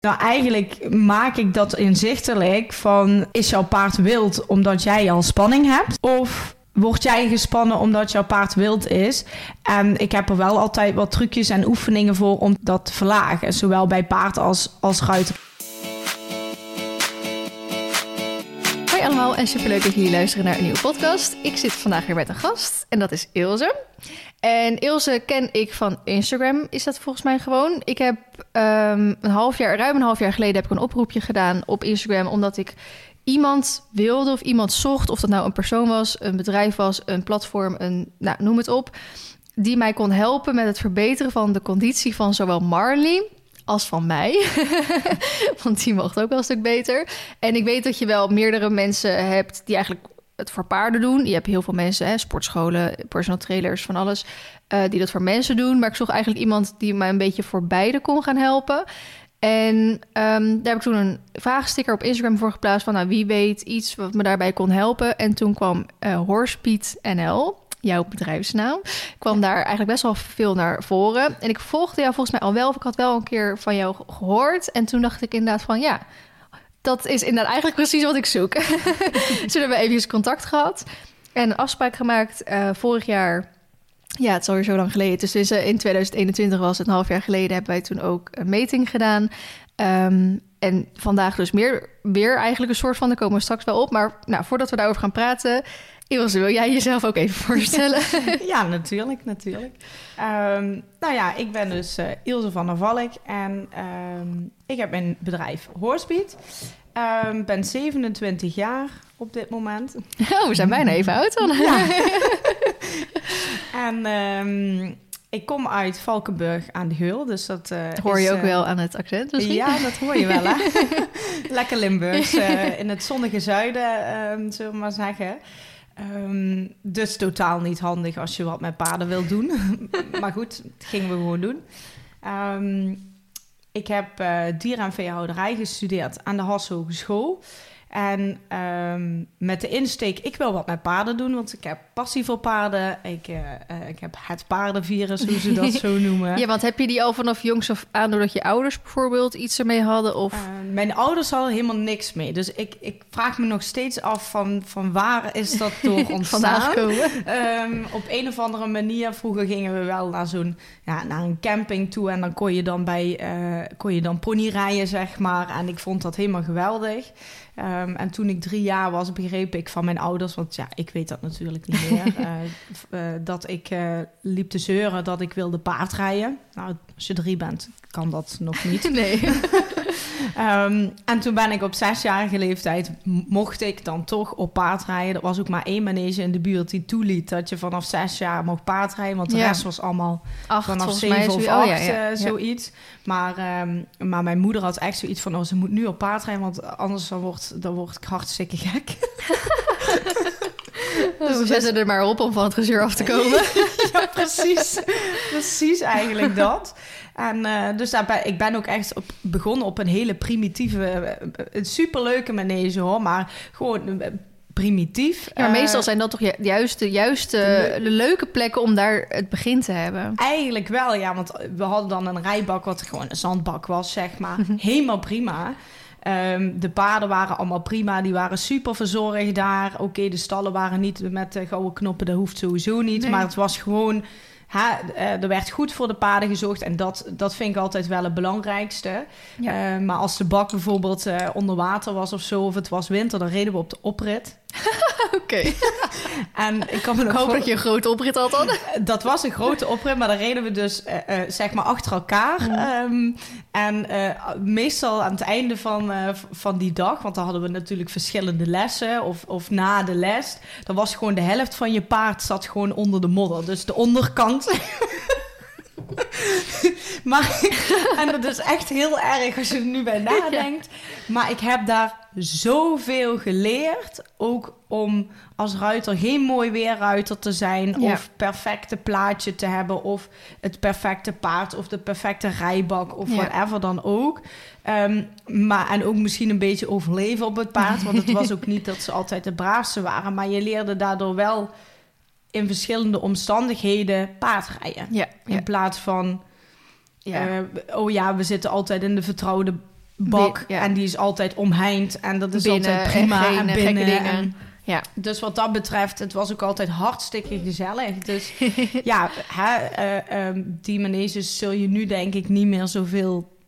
Nou, eigenlijk maak ik dat inzichtelijk van... is jouw paard wild omdat jij al spanning hebt? Of word jij gespannen omdat jouw paard wild is? En ik heb er wel altijd wat trucjes en oefeningen voor om dat te verlagen. Zowel bij paard als, als ruiter. Hoi allemaal en superleuk dat jullie luisteren naar een nieuwe podcast. Ik zit vandaag weer met een gast en dat is Ilse. En Ilse ken ik van Instagram, is dat volgens mij gewoon. Ik heb ehm, een half jaar, ruim een half jaar geleden heb ik een oproepje gedaan op Instagram... omdat ik iemand wilde of iemand zocht, of dat nou een persoon was, een bedrijf was, een platform, een, nou, noem het op... die mij kon helpen met het verbeteren van de conditie van zowel Marley als van mij. Want die mocht ook wel een stuk beter. En ik weet dat je wel meerdere mensen hebt die eigenlijk het voor paarden doen. Je hebt heel veel mensen, hè, sportscholen, personal trailers, van alles, uh, die dat voor mensen doen. Maar ik zocht eigenlijk iemand die mij een beetje voor beide kon gaan helpen. En um, daar heb ik toen een vraagsticker op Instagram voor geplaatst van... nou, wie weet iets wat me daarbij kon helpen. En toen kwam uh, Horsepeed NL, jouw bedrijfsnaam, kwam daar eigenlijk best wel veel naar voren. En ik volgde jou volgens mij al wel, of ik had wel een keer van jou gehoord. En toen dacht ik inderdaad van, ja, dat is inderdaad eigenlijk precies wat ik zoek. Toen hebben we even contact gehad en een afspraak gemaakt uh, vorig jaar. Ja, het is alweer zo lang geleden. Dus in 2021 was het een half jaar geleden. Hebben wij toen ook een meting gedaan. Um, en vandaag dus meer, weer eigenlijk een soort van, daar komen we straks wel op. Maar nou, voordat we daarover gaan praten, Ilse, wil jij jezelf ook even voorstellen? ja, natuurlijk, natuurlijk. Um, nou ja, ik ben dus uh, Ilse van der Valk en um, ik heb een bedrijf Horsebeat. Um, ben 27 jaar op dit moment. Oh, we zijn bijna even oud dan. Ja. en ik kom uit Valkenburg aan de Geul, dus dat uh, hoor je is, ook uh, wel aan het accent misschien? Ja, dat hoor je wel, hè? Lekker Limburgs, in het zonnige zuiden, zullen we maar zeggen. Um, dus totaal niet handig als je wat met paarden wilt doen. maar goed, dat gingen we gewoon doen. Um, ik heb uh, en veehouderij gestudeerd aan de Haas Hogeschool. En um, met de insteek, ik wil wat met paarden doen, want ik heb passie voor paarden. Ik, uh, uh, ik heb het paardenvirus, hoe ze dat zo noemen. Ja, want heb je die al vanaf jongs af aan, doordat je ouders bijvoorbeeld iets ermee hadden? Of? Uh, mijn ouders hadden helemaal niks mee. Dus ik, ik vraag me nog steeds af van, van waar is dat door ontstaan? um, op een of andere manier, vroeger gingen we wel naar zo'n ja, naar een camping toe. En dan kon je dan bij kon je dan ponyrijden, zeg maar. En ik vond dat helemaal geweldig. Um, en toen ik drie jaar was, begreep ik van mijn ouders, want ja, ik weet dat natuurlijk niet meer, uh, uh, dat ik uh, liep te zeuren dat ik wilde paardrijden. Nou, als je drie bent, kan dat nog niet. Nee. Um, en toen ben ik op zesjarige leeftijd, mocht ik dan toch op paard rijden. Er was ook maar één manege in de buurt die toeliet dat je vanaf zes jaar mocht paardrijden. Want de ja. rest was allemaal acht, vanaf zeven of acht, oh, ja, ja. zoiets. Maar, um, maar mijn moeder had echt zoiets van, oh, ze moet nu op paard rijden, want anders dan wordt, dan word ik hartstikke gek. Dus we zetten er maar op om van het gezeur af te komen. ja, precies. precies eigenlijk dat. En uh, dus daarbij, ik ben ook echt op, begonnen op een hele primitieve, uh, superleuke manege hoor, maar gewoon uh, primitief. Ja, maar meestal zijn dat toch ju juist de, juist de, de leuke plekken om daar het begin te hebben. Eigenlijk wel, ja, want we hadden dan een rijbak wat gewoon een zandbak was, zeg maar. Helemaal prima. Um, de paarden waren allemaal prima, die waren super verzorgd daar. Oké, okay, de stallen waren niet met de gouden knoppen, dat hoeft sowieso niet. Nee. Maar het was gewoon, ha, er werd goed voor de paarden gezorgd. En dat, dat vind ik altijd wel het belangrijkste. Ja. Uh, maar als de bak bijvoorbeeld uh, onder water was of zo, of het was winter, dan reden we op de oprit. Oké. En ik kan me nog ik hoop voor... dat je een grote oprit had dan. dat was een grote oprit, maar dan reden we dus uh, uh, zeg maar achter elkaar. Mm. Um, en uh, meestal aan het einde van, van die dag, want dan hadden we natuurlijk verschillende lessen of, of na de les, dan was gewoon de helft van je paard zat gewoon onder de modder. Dus de onderkant. maar, en dat is echt heel erg als je er nu bij nadenkt. Maar ik heb daar zoveel geleerd. Ook om als ruiter geen mooi weerruiter te zijn. Ja. Of perfecte plaatje te hebben. Of het perfecte paard. Of de perfecte rijbak. Of ja. whatever dan ook. Um, maar, en ook misschien een beetje overleven op het paard. Want het was ook niet dat ze altijd de braafste waren. Maar je leerde daardoor wel in verschillende omstandigheden paardrijden. Ja, in plaats van, ja. Uh, oh ja, we zitten altijd in de vertrouwde bak. En die is altijd omheind. En dat is altijd prima. En, en binnen. En, ja. Dus wat dat betreft, het was ook altijd hartstikke gezellig. Dus ja, hè, uh, um, die maneges zul je nu denk ik niet meer zoveel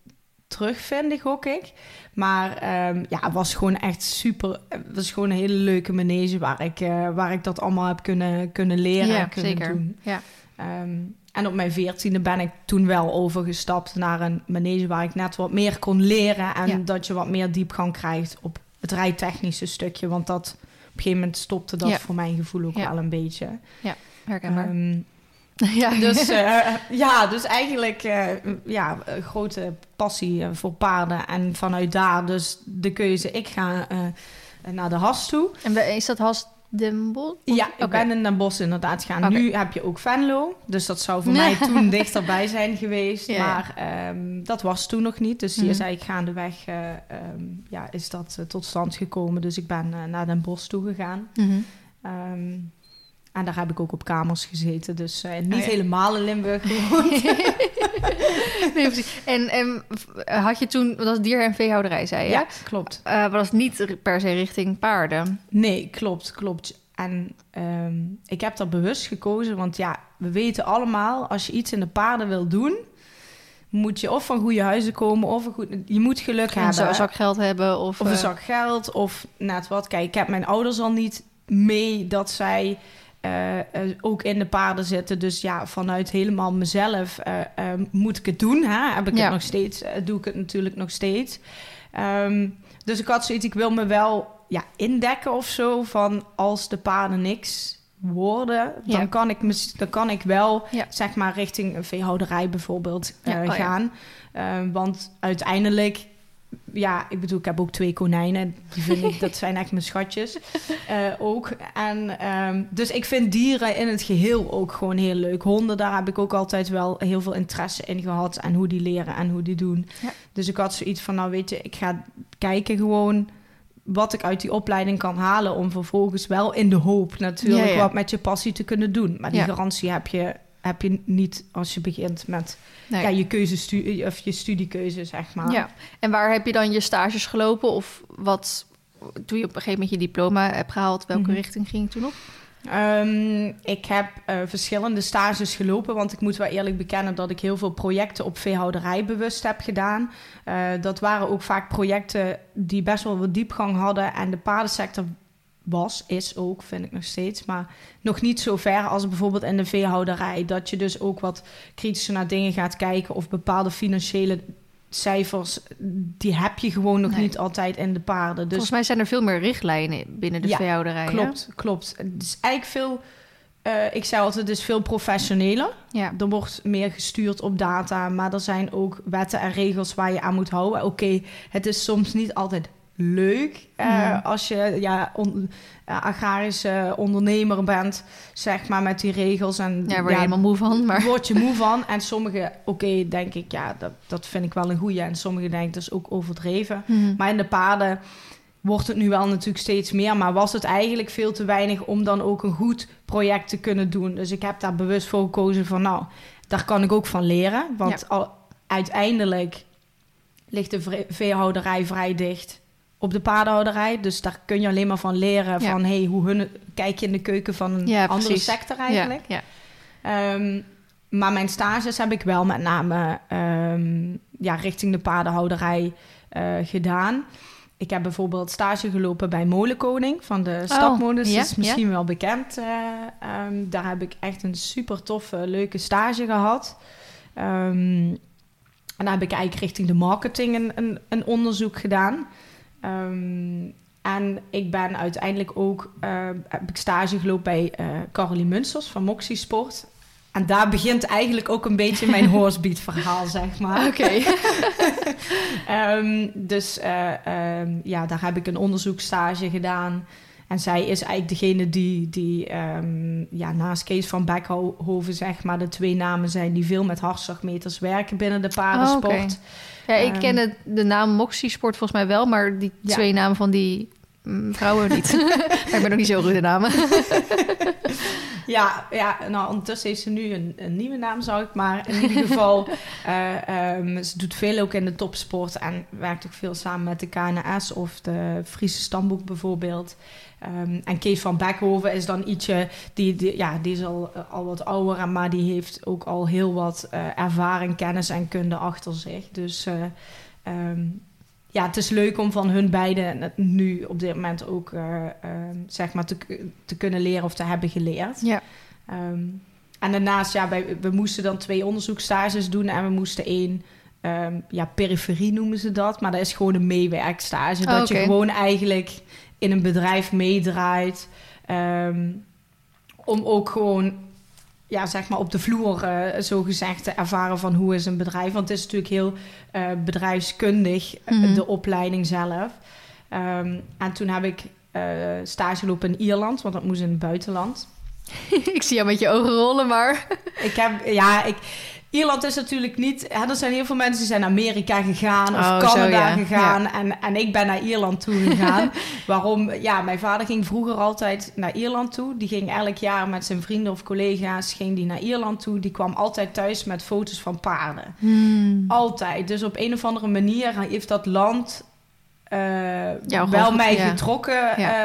terugvinden, gok ik. Maar um, ja, het was gewoon echt super. Het was gewoon een hele leuke manege waar ik, uh, waar ik dat allemaal heb kunnen, kunnen leren. Ja, kunnen zeker. Doen. Ja. Um, en op mijn veertiende ben ik toen wel overgestapt naar een manege waar ik net wat meer kon leren. En dat je wat meer diepgang krijgt op het rijtechnische stukje. Want dat op een gegeven moment stopte dat voor mijn gevoel ook wel een beetje. Ja, herkenbaar. Um, ja. Dus, uh, ja, dus eigenlijk uh, ja, een grote passie voor paarden. En vanuit daar dus de keuze, ik ga naar de has toe. En is dat has Den Bosch? Ja, ik ben in Den Bosch inderdaad gaan. Nu heb je ook Venlo. Dus dat zou voor mij toen dichterbij zijn geweest. maar um, dat was toen nog niet. Dus hier mm. zei ik gaandeweg... Uh, um, ja, is dat uh, tot stand gekomen. Dus ik ben uh, naar Den Bosch toe gegaan. Mm -hmm. um, en daar heb ik ook op kamers gezeten. Dus niet oh, ja. helemaal in Limburg gewoond. nee, precies. En, en had je toen... Dat was dier- en veehouderij, zei je? Ja, klopt. Uh, was niet per se richting paarden? Nee, klopt, klopt. En um, ik heb dat bewust gekozen. Want ja, we weten allemaal... als je iets in de paarden wil doen moet je of van goede huizen komen of een goed, je moet geluk hebben. Een zak geld hebben of, of een zak geld of net wat. Kijk, ik heb mijn ouders al niet mee dat zij uh, ook in de paarden zitten. Dus ja, vanuit helemaal mezelf uh, moet ik het doen. Hè? Heb ik het nog steeds, doe ik het natuurlijk nog steeds. Um, dus ik had zoiets, ik wil me wel ja, indekken of zo. Van als de paarden niks worden, dan, kan, ik me, dan kan ik wel ja. zeg maar richting een veehouderij bijvoorbeeld ja. oh, gaan. want uiteindelijk ja, ik bedoel, ik heb ook twee konijnen. Die vind ik, dat zijn echt mijn schatjes. Uh, ook. En, um, dus ik vind dieren in het geheel ook gewoon heel leuk. Honden, daar heb ik ook altijd wel heel veel interesse in gehad. En hoe die leren en hoe die doen. Ja. Dus ik had zoiets van, nou weet je, ik ga kijken gewoon wat ik uit die opleiding kan halen... om vervolgens wel in de hoop natuurlijk ja, ja. wat met je passie te kunnen doen. Maar die garantie heb je heb je niet als je begint met ja, je keuzestudie of je studiekeuze, zeg maar. Ja. En waar heb je dan je stages gelopen? Of wat toen je op een gegeven moment je diploma hebt gehaald, welke mhm. richting ging je toen op? Um, ik heb uh, verschillende stages gelopen, want ik moet wel eerlijk bekennen dat ik heel veel projecten op veehouderij bewust heb gedaan. Uh, dat waren ook vaak projecten die best wel wat diepgang hadden en de paardensector was, is ook, vind ik nog steeds. Maar nog niet zo ver als bijvoorbeeld in de veehouderij. Dat je dus ook wat kritischer naar dingen gaat kijken. Of bepaalde financiële cijfers, die heb je gewoon nog niet altijd in de paarden. Dus... Volgens mij zijn er veel meer richtlijnen binnen de ja, veehouderij. Klopt, klopt. Het is eigenlijk veel... Uh, ik zei altijd, het is veel professioneler. Ja. Er wordt meer gestuurd op data, maar er zijn ook wetten en regels waar je aan moet houden. Oké, het is soms niet altijd leuk. Uh, Als je ja, on, agrarische ondernemer bent, zeg maar, met die regels. En, ja, word je helemaal moe van. Maar... Word je moe van. En sommige, oké, denk ik, ja, dat, dat vind ik wel een goeie. En sommige denk ik, dat is ook overdreven. Mm. Maar in de paden wordt het nu wel natuurlijk steeds meer. Maar was het eigenlijk veel te weinig om dan ook een goed project te kunnen doen. Dus ik heb daar bewust voor gekozen van, nou, daar kan ik ook van leren. Want al, uiteindelijk ligt de veehouderij vrij dicht op de paardenhouderij. Dus daar kun je alleen maar van leren van hey, hoe hun kijk je in de keuken van een andere sector eigenlijk. Ja, ja. Um, maar mijn stages heb ik wel met name um, ja, richting de paardenhouderij uh, gedaan. Ik heb bijvoorbeeld stage gelopen bij Molenkoning van de Stadmolens. Oh, ja, is misschien wel bekend. Uh, um, daar heb ik echt een super toffe, leuke stage gehad. en daar heb ik eigenlijk richting de marketing een, een, een onderzoek gedaan. Um, en ik ben uiteindelijk ook uh, heb ik stage gelopen bij uh, Caroline Munsters van Moxie Sport. En daar begint eigenlijk ook een beetje mijn horsebeat verhaal, zeg maar. Oké. um, dus uh, um, ja, daar heb ik een onderzoekstage gedaan. En zij is eigenlijk degene die, die um, ja, naast Kees van Beckhoven, zeg maar, de twee namen zijn die veel met hartslagmeters werken binnen de paardensport. Oh, okay. Ja, ik ken de, de naam Moxie Sport volgens mij wel, maar die twee namen van die mm, vrouwen niet. ik ben nog niet zo goed in namen. ja, ja, nou ondertussen heeft ze nu een, een nieuwe naam, zou ik maar. In ieder geval, uh, um, ze doet veel ook in de topsport en werkt ook veel samen met de KNS of de Friese Stamboek bijvoorbeeld. Um, en Kees van Beckhoven is dan ietsje, die, die, ja, die is al, al wat ouder, maar die heeft ook al heel wat uh, ervaring, kennis en kunde achter zich. Dus uh, um, ja, het is leuk om van hun beiden nu op dit moment ook uh, zeg maar te, te kunnen leren of te hebben geleerd. Ja. Um, en daarnaast, ja, wij, we moesten dan twee onderzoekstages doen en we moesten één, ja, periferie noemen ze dat, maar dat is gewoon een meewerkstage. Oh, dat je gewoon eigenlijk in een bedrijf meedraait. Um, om ook gewoon ja, zeg maar op de vloer uh, zo gezegd te ervaren van hoe is een bedrijf. Want het is natuurlijk heel uh, bedrijfskundig, mm -hmm. de opleiding zelf. Um, en toen heb ik uh, stage lopen in Ierland, want dat moest in het buitenland. ik zie jou met je ogen rollen, maar... ik heb, ja, ik... Ierland is natuurlijk niet... Hè, er zijn heel veel mensen die zijn naar Amerika gegaan... of oh, Canada zo, ja. gegaan. Ja. En, en ik ben naar Ierland toe gegaan. Waarom? Ja, mijn vader ging vroeger altijd naar Ierland toe. Die ging elk jaar met zijn vrienden of collega's... ging die naar Ierland toe. Die kwam altijd thuis met foto's van paarden. Hmm. Altijd. Dus op een of andere manier heeft dat land... Uh, ja, wel mij getrokken uh,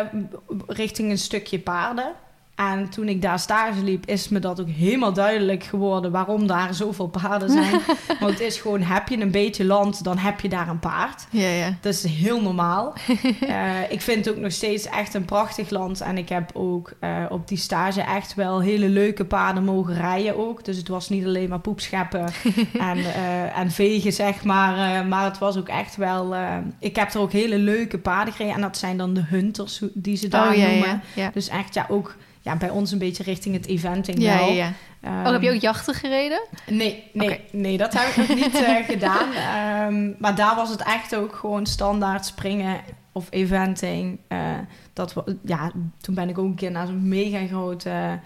richting een stukje paarden. En toen ik daar stage liep, is me dat ook helemaal duidelijk geworden waarom daar zoveel paarden zijn. Want het is gewoon, heb je een beetje land, dan heb je daar een paard. Ja, ja. Dat is heel normaal. uh, ik vind het ook nog steeds echt een prachtig land. En ik heb ook uh, op die stage echt wel hele leuke paarden mogen rijden ook. Dus het was niet alleen maar poepscheppen en, uh, en vegen, zeg maar. maar het was ook echt wel... ik heb er ook hele leuke paarden gereden. En dat zijn dan de hunters, die ze daar oh, ja, noemen. Ja, ja. Dus echt, ja, ook ja, bij ons een beetje richting het eventing ja, wel. Ja, ja. Um, oh, heb je ook jachten gereden? Nee, nee, okay. nee dat heb ik nog niet uh, gedaan. Um, maar daar was het echt ook gewoon standaard springen of eventing. Uh, dat, ja, toen ben ik ook een keer naar zo'n mega grote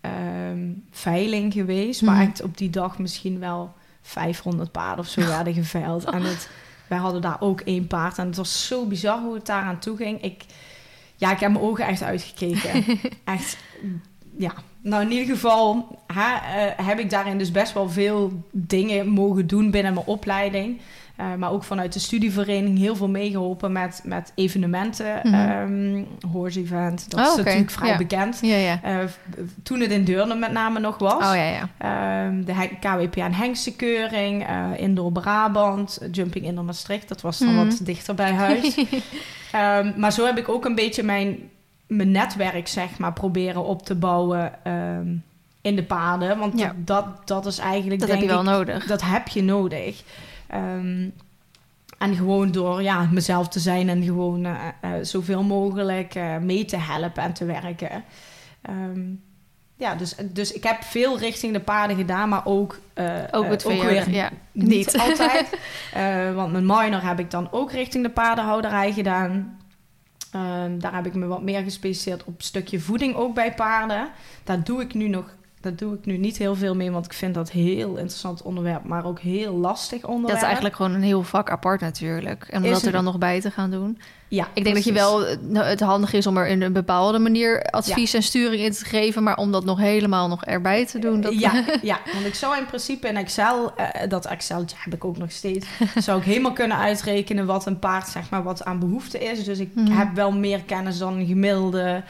um, veiling geweest. Mm. Waar echt op die dag misschien wel 500 paarden of zo werden geveild. En het, wij hadden daar ook één paard. En het was zo bizar hoe het daar aan toe ging. Ik, ja, ik heb mijn ogen echt uitgekeken. echt, ja. Nou, in ieder geval uh, heb ik daarin dus best wel veel dingen mogen doen binnen mijn opleiding. Uh, maar ook vanuit de studievereniging heel veel meegeholpen met, met evenementen. Mm -hmm. um, Horse Event, dat oh, is okay. natuurlijk vrij ja. bekend. Ja, ja. Uh, toen het in Deurne met name nog was. Oh. Um, de KWPN Hengstenkeuring, uh, Indoor Brabant, Jumping Indoor Maastricht. Dat was dan Mhm. wat dichter bij huis. um, maar zo heb ik ook een beetje mijn, mijn netwerk, zeg maar, proberen op te bouwen in de paden. Want Ja. dat, dat is eigenlijk, Dat denk heb je wel ik, nodig. dat heb je nodig. Um, en gewoon door ja, mezelf te zijn en gewoon uh, uh, zoveel mogelijk uh, mee te helpen en te werken. Um, ja, dus, dus ik heb veel richting de paarden gedaan, maar ook, Ook het ook weer ja, niet, niet. altijd. Want mijn minor heb ik dan ook richting de paardenhouderij gedaan. Um, daar heb ik me wat meer gespecialiseerd op een stukje voeding ook bij paarden. Daar doe ik nu nog daar doe ik nu niet heel veel mee, want ik vind dat heel interessant onderwerp, maar ook heel lastig onderwerp. Dat is eigenlijk gewoon een heel vak apart natuurlijk. En om Is dat er een- dan nog bij te gaan doen. Ja, Ik denk dat je wel nou, het handig is om er in een bepaalde manier advies en sturing in te geven, maar om dat nog helemaal nog erbij te doen. Dat... Ja, ja, want ik zou in principe in Excel, eh, dat Excel heb ik ook nog steeds, zou ik helemaal kunnen uitrekenen wat een paard, zeg maar, wat aan behoefte is. Dus ik Mhm. heb wel meer kennis dan een gemiddelde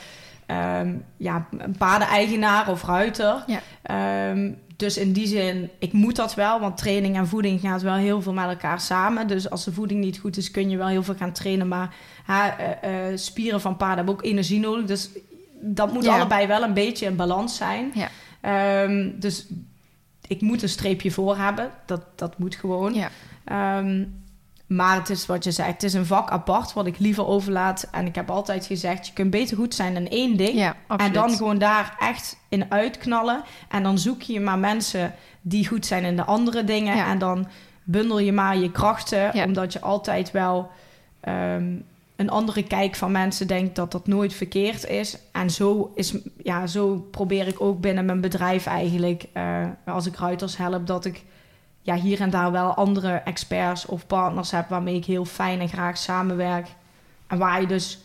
ehm, ja, een paardeneigenaar of ruiter. Ja. Ehm, dus in die zin, ik moet dat wel, want training en voeding gaat wel heel veel met elkaar samen. Dus als de voeding niet goed is, kun je wel heel veel gaan trainen. Maar ha, eh, eh, spieren van paarden hebben ook energie nodig. Dus dat moet Ja. allebei wel een beetje in balans zijn. Ja. Ehm, dus ik moet een streepje voor hebben. Dat, dat moet gewoon. Ja. Maar het is wat je zegt, het is een vak apart wat ik liever overlaat. En ik heb altijd gezegd, je kunt beter goed zijn in één ding. Ja, en dan gewoon daar echt in uitknallen. En dan zoek je maar mensen die goed zijn in de andere dingen. Ja. En dan bundel je maar je krachten. Ja. Omdat je altijd wel ehm, een andere kijk van mensen denkt dat dat nooit verkeerd is. En zo, is, ja, zo probeer ik ook binnen mijn bedrijf eigenlijk, eh, als ik ruiters help, dat ik ja, hier en daar wel andere experts of partners heb waarmee ik heel fijn en graag samenwerk. En waar je dus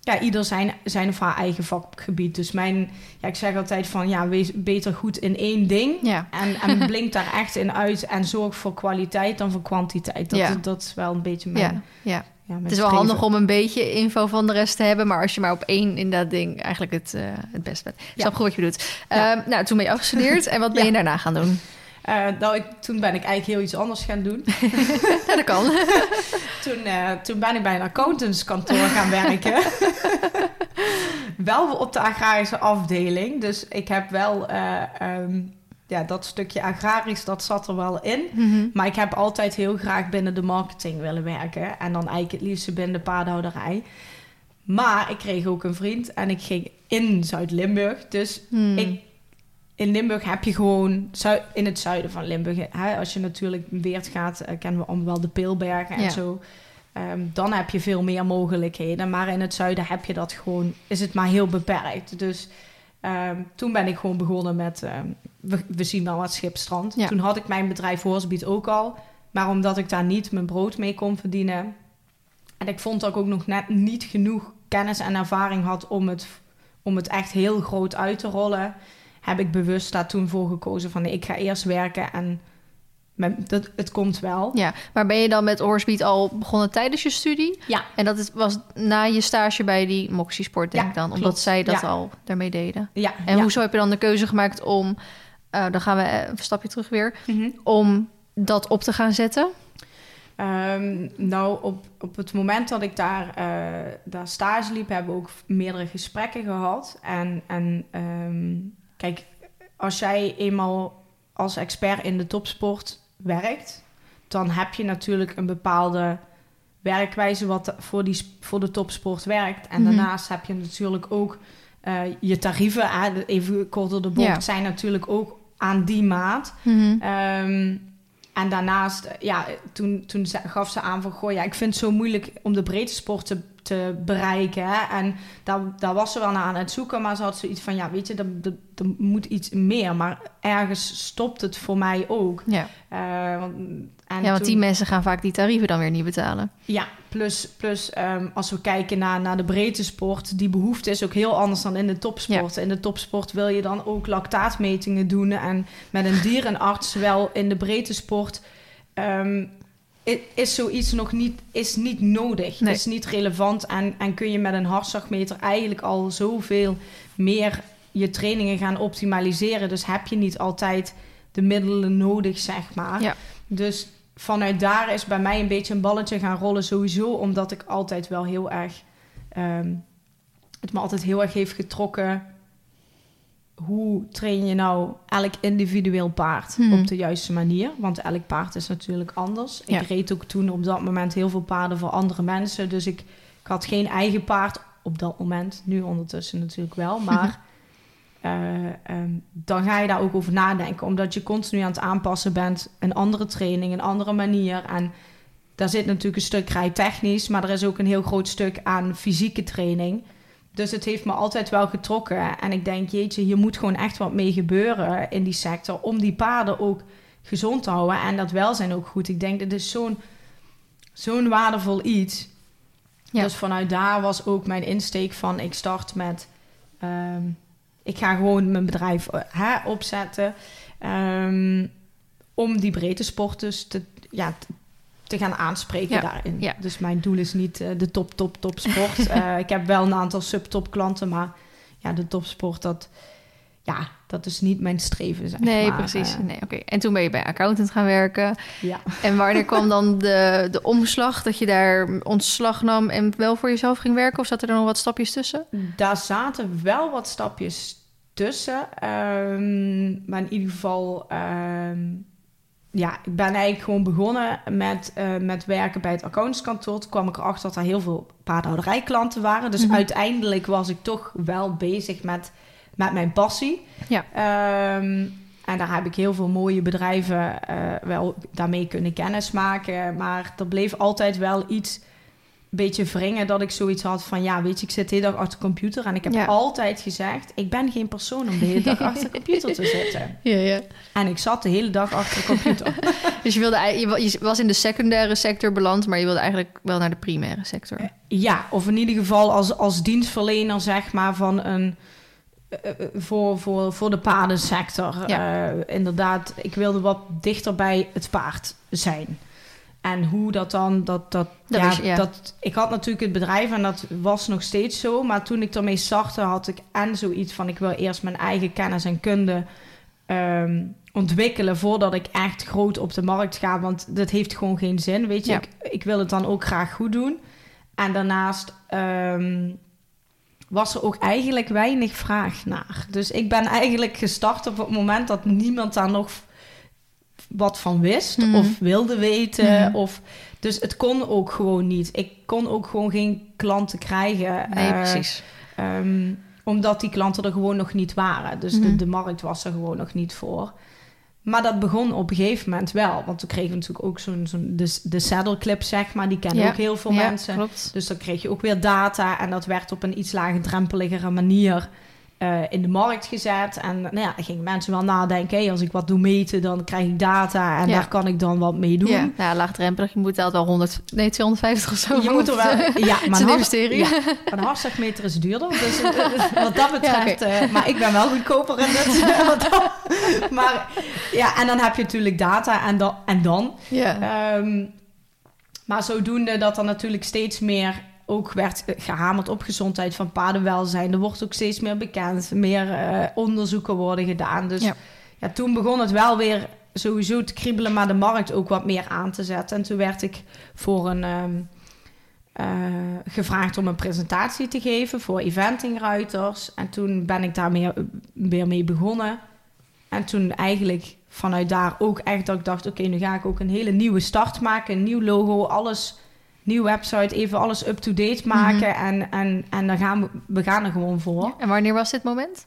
ja, ieder zijn, zijn of haar eigen vakgebied. Dus mijn, ja, ik zeg altijd van, ja, wees beter goed in één ding. Ja. En, en blink daar echt in uit en zorg voor kwaliteit dan voor kwantiteit. Dat, Ja. dat is wel een beetje mijn... Ja, ja. Ja, Het is wel streven. handig om een beetje info van de rest te hebben, maar als je maar op één in dat ding eigenlijk het, eh, het best bent. Ik snap goed wat je doet. Ja. Ehm, nou, toen ben je afgestudeerd en wat ben Ja. je daarna gaan doen? Eh, nou, ik, toen ben ik eigenlijk heel iets anders gaan doen. Ja, dat kan. Toen, eh, toen ben ik bij een accountantskantoor gaan werken. wel op de agrarische afdeling. Dus ik heb wel... eh, ehm, ja, dat stukje agrarisch, dat zat er wel in. Mhm. Maar ik heb altijd heel graag binnen de marketing willen werken. En dan eigenlijk het liefst binnen de paardhouderij. Maar ik kreeg ook een vriend en ik ging in Zuid-Limburg. Dus Hmm. ik, in Limburg heb je gewoon... in het zuiden van Limburg... Hè, als je natuurlijk Weert gaat... eh, kennen we allemaal wel de Peelbergen en Ja. zo. Ehm, dan heb je veel meer mogelijkheden. Maar in het zuiden heb je dat gewoon... is het maar heel beperkt. Dus ehm, toen ben ik gewoon begonnen met... ehm, we, we zien wel wat Schipstrand. Ja. Toen had ik mijn bedrijf Horsebeat ook al. Maar omdat ik daar niet mijn brood mee kon verdienen... en ik vond dat ik ook nog net niet genoeg kennis en ervaring had... om het, om het echt heel groot uit te rollen... heb ik bewust daar toen voor gekozen van... nee, ik ga eerst werken en met, dat, het komt wel. Ja, maar ben je dan met Horsebeat al begonnen tijdens je studie? Ja. En dat is, was na je stage bij die Moxie Sport, denk Ja, ik dan, omdat klopt. zij dat Ja. al daarmee deden. Ja, En ja. hoezo heb je dan de keuze gemaakt om, eh, dan gaan we even een stapje terug weer, Mhm. om dat op te gaan zetten? Ehm, nou, op, op het moment dat ik daar, eh, daar stage liep, hebben we ook meerdere gesprekken gehad. En, en ehm, kijk, als jij eenmaal als expert in de topsport werkt, dan heb je natuurlijk een bepaalde werkwijze wat voor, die, voor de topsport werkt. En Mhm. daarnaast heb je natuurlijk ook eh, je tarieven, even kort door de bocht, Ja. zijn natuurlijk ook aan die maat. Ehm, en daarnaast, ja, toen, toen gaf ze aan van... Goh, ja, ik vind het zo moeilijk om de breedte sport te, te bereiken. Hè? En daar, daar was ze wel naar aan het zoeken. Maar ze had zoiets van, ja, weet je, er, er, er moet iets meer. Maar ergens stopt het voor mij ook. Ja. Eh, want, en ja, want toen- die mensen gaan vaak die tarieven dan weer niet betalen. ja, plus, plus ehm, als we kijken naar, naar de breedte sport, die behoefte is ook heel anders dan in de topsport. In de topsport wil je dan ook lactaatmetingen doen en met een dierenarts wel in de breedte sport. ehm, is zoiets nog niet, is niet nodig, Nee. is niet relevant en, en kun je met een hartslagmeter eigenlijk al zoveel meer je trainingen gaan optimaliseren. Dus heb je niet altijd de middelen nodig, zeg maar. Ja. Dus vanuit daar is bij mij een beetje een balletje gaan rollen sowieso, omdat ik altijd wel heel erg, ehm, het me altijd heel erg heeft getrokken. Hoe train je nou elk individueel paard Hmm. op de juiste manier? Want elk paard is natuurlijk anders. Ja. Ik reed ook toen op dat moment heel veel paarden voor andere mensen. Dus ik, ik had geen eigen paard op dat moment. Nu ondertussen natuurlijk wel. Maar eh, ehm, dan ga je daar ook over nadenken. Omdat je continu aan het aanpassen bent. Een andere training, een andere manier. En daar zit natuurlijk een stuk rijtechnisch. Maar er is ook een heel groot stuk aan fysieke training. Dus het heeft me altijd wel getrokken. En ik denk, jeetje, hier moet gewoon echt wat mee gebeuren in die sector. Om die paarden ook gezond te houden. En dat welzijn ook goed. Ik denk, dit is zo'n zo'n waardevol iets. Ja. Dus vanuit daar was ook mijn insteek van... ik start met... ehm, ik ga gewoon mijn bedrijf eh, hè, opzetten... ehm, om die breedte sport dus te, ja, te, gaan aanspreken Ja, daarin. ja. Dus mijn doel is niet eh, de top, top, top sport. Eh, ik heb wel een aantal subtop klanten... maar ja, de topsport, dat, ja, dat is niet mijn streven, zeg Nee, maar. precies. Eh, Nee, oké. En toen ben je bij accountant gaan werken. ja. En wanneer kwam dan de, de omslag dat je daar ontslag nam en wel voor jezelf ging werken? Of zat er nog wat stapjes tussen? Daar zaten wel wat stapjes tussen. ehm, maar in ieder geval, ehm, ja, ik ben eigenlijk gewoon begonnen met, eh, met werken bij het accountantskantoor. Toen kwam ik erachter dat er heel veel paardhouderijklanten waren. Dus Mhm. uiteindelijk was ik toch wel bezig met, met mijn passie. Ja. Ehm, en daar heb ik heel veel mooie bedrijven eh, wel daarmee kunnen kennismaken. Maar er bleef altijd wel iets beetje wringen dat ik zoiets had van... ja, weet je, ik zit de hele dag achter de computer... en ik heb Ja. altijd gezegd... ik ben geen persoon om de hele dag achter de computer te zitten. Ja, ja. En ik zat de hele dag achter de computer. Dus je, wilde, je wa- je was in de secundaire sector beland, maar je wilde eigenlijk wel naar de primaire sector. Ja, of in ieder geval als, als dienstverlener, zeg maar, van een. eh, eh, voor, voor, voor de paardensector. Ja. Eh, inderdaad, ik wilde wat dichter bij het paard zijn. En hoe dat dan, dat, dat, Dat ja, dat, ik had natuurlijk het bedrijf en dat was nog steeds zo. Maar toen ik ermee startte, had ik en zoiets van, ik wil eerst mijn eigen kennis en kunde ehm, ontwikkelen voordat ik echt groot op de markt ga. Want dat heeft gewoon geen zin, weet je. Ja. Ik, ik wil het dan ook graag goed doen. En daarnaast ehm, was er ook eigenlijk weinig vraag naar. Dus ik ben eigenlijk gestart op het moment dat niemand daar nog wat van wist Mhm. of wilde weten. Mhm. Of, dus het kon ook gewoon niet. Ik kon ook gewoon geen klanten krijgen. Nee, eh, precies. Ehm, omdat die klanten er gewoon nog niet waren. Dus de, Mhm. de markt was er gewoon nog niet voor. Maar dat begon op een gegeven moment wel. Want toen kregen we natuurlijk ook zo'n... zo'n de, de saddle clip, zeg maar. Die kennen Ja. ook heel veel Ja, mensen. klopt. Dus dan kreeg je ook weer data. En dat werd op een iets laagdrempeligere manier eh, in de markt gezet. En nou ja, dan gingen mensen wel nadenken... Hey, als ik wat doe meten, dan krijg ik data. En Ja. daar kan ik dan wat mee doen. Ja, ja, laagdrempelig. Je moet altijd wel 100, nee, 250 of zo. Je moet er wel... Ja, Het maar een investering. Ja, een hartslagmeter is duurder. Dus eh, wat dat betreft... Ja, eh, maar ik ben wel goedkoper in dit. maar ja, en dan heb je natuurlijk data en, dan en dan. Ja. Ehm, maar zodoende dat er natuurlijk steeds meer ook werd gehamerd op gezondheid van paardenwelzijn. Er wordt ook steeds meer bekend, meer eh, onderzoeken worden gedaan. Dus Ja. ja. toen begon het wel weer sowieso te kriebelen, maar de markt ook wat meer aan te zetten. En toen werd ik voor een ehm, eh, gevraagd om een presentatie te geven voor eventingruiters. En toen ben ik daar meer, weer mee begonnen. En toen eigenlijk vanuit daar ook echt dat ik dacht... oké, nu ga ik ook een hele nieuwe start maken. Een nieuw logo, alles, nieuw website, even alles up-to-date maken. En, en, en dan gaan we, we gaan er gewoon voor. En wanneer was dit moment?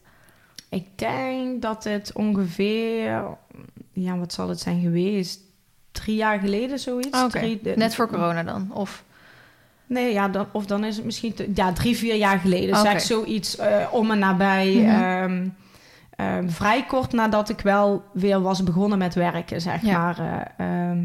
Ik denk dat het ongeveer... Ja, wat zal het zijn geweest? Drie jaar geleden zoiets. Drie- de- Net voor corona dan? Of... Nee, ja, dan, of dan is het misschien... te- ja, drie, vier jaar geleden. Zeg zoiets eh, om en nabij. Mhm. ehm, ehm, vrij kort nadat ik wel weer was begonnen met werken, zeg Ja. maar. eh, ehm,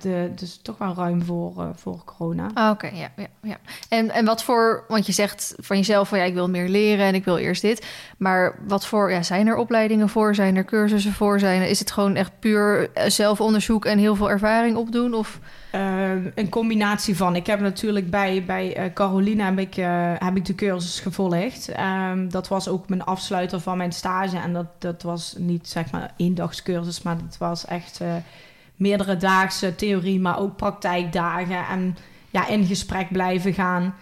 de, dus toch wel ruim voor, eh, voor corona. Ah, oké, ja, ja, ja. En, en wat voor, want je zegt van jezelf van ja, ik wil meer leren en ik wil eerst dit. Maar wat voor, ja, zijn er opleidingen voor? Zijn er cursussen voor? Zijn, er- is het gewoon echt puur eh, zelfonderzoek en heel veel ervaring opdoen? Of, Ehm, een combinatie van. Ik heb natuurlijk bij, bij eh, Carolina heb ik, eh, heb ik de cursus gevolgd. Ehm, dat was ook mijn afsluiter van mijn stage. En dat, dat was niet zeg maar eendagscursus, maar dat was echt eh, meerdere daagse theorie, maar ook praktijkdagen. En ja, in gesprek blijven gaan.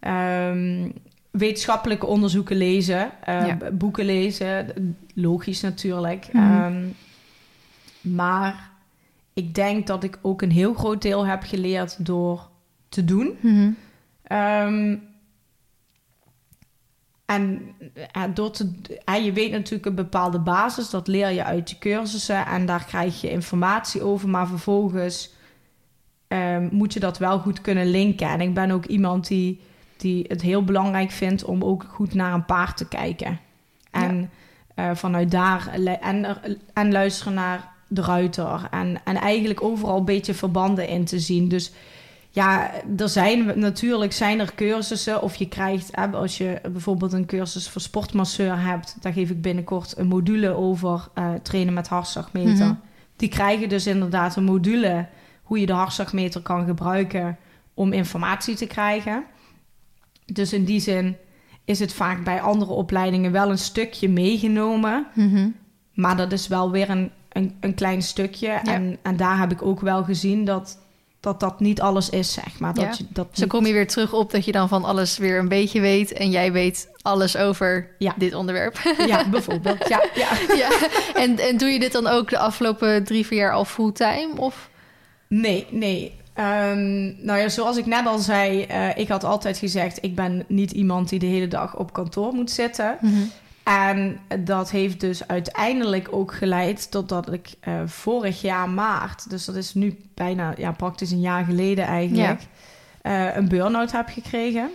Ehm, wetenschappelijke onderzoeken lezen, eh, Ja. boeken lezen, logisch natuurlijk. Mhm. Ehm, maar ik denk dat ik ook een heel groot deel heb geleerd door te doen. Ehm, en eh, door te, en je weet natuurlijk een bepaalde basis, dat leer je uit je cursussen en daar krijg je informatie over, maar vervolgens ehm, moet je dat wel goed kunnen linken. En ik ben ook iemand die, die het heel belangrijk vindt om ook goed naar een paard te kijken. En eh, vanuit daar en, en luisteren naar de ruiter en, en eigenlijk overal een beetje verbanden in te zien. Dus ja, er zijn natuurlijk zijn er cursussen of je krijgt, als je bijvoorbeeld een cursus voor sportmasseur hebt, daar geef ik binnenkort een module over eh, trainen met hartslagmeter. Mhm. Die krijgen dus inderdaad een module hoe je de hartslagmeter kan gebruiken om informatie te krijgen. Dus in die zin is het vaak bij andere opleidingen wel een stukje meegenomen. Maar dat is wel weer een, een, een klein stukje. En, en daar heb ik ook wel gezien dat dat, dat niet alles is, zeg maar. Dat Ja. je, dat dan kom je weer terug op dat je dan van alles weer een beetje weet en jij weet alles over Ja. dit onderwerp. Ja, bijvoorbeeld. Ja, ja. ja. En, en doe je dit dan ook de afgelopen drie, vier jaar al fulltime? Of? Nee, nee. Ehm, nou ja, zoals ik net al zei, eh, ik had altijd gezegd... ik ben niet iemand die de hele dag op kantoor moet zitten. En dat heeft dus uiteindelijk ook geleid totdat ik eh, vorig jaar maart... dus dat is nu bijna ja, praktisch een jaar geleden eigenlijk... uh, een burn-out heb gekregen.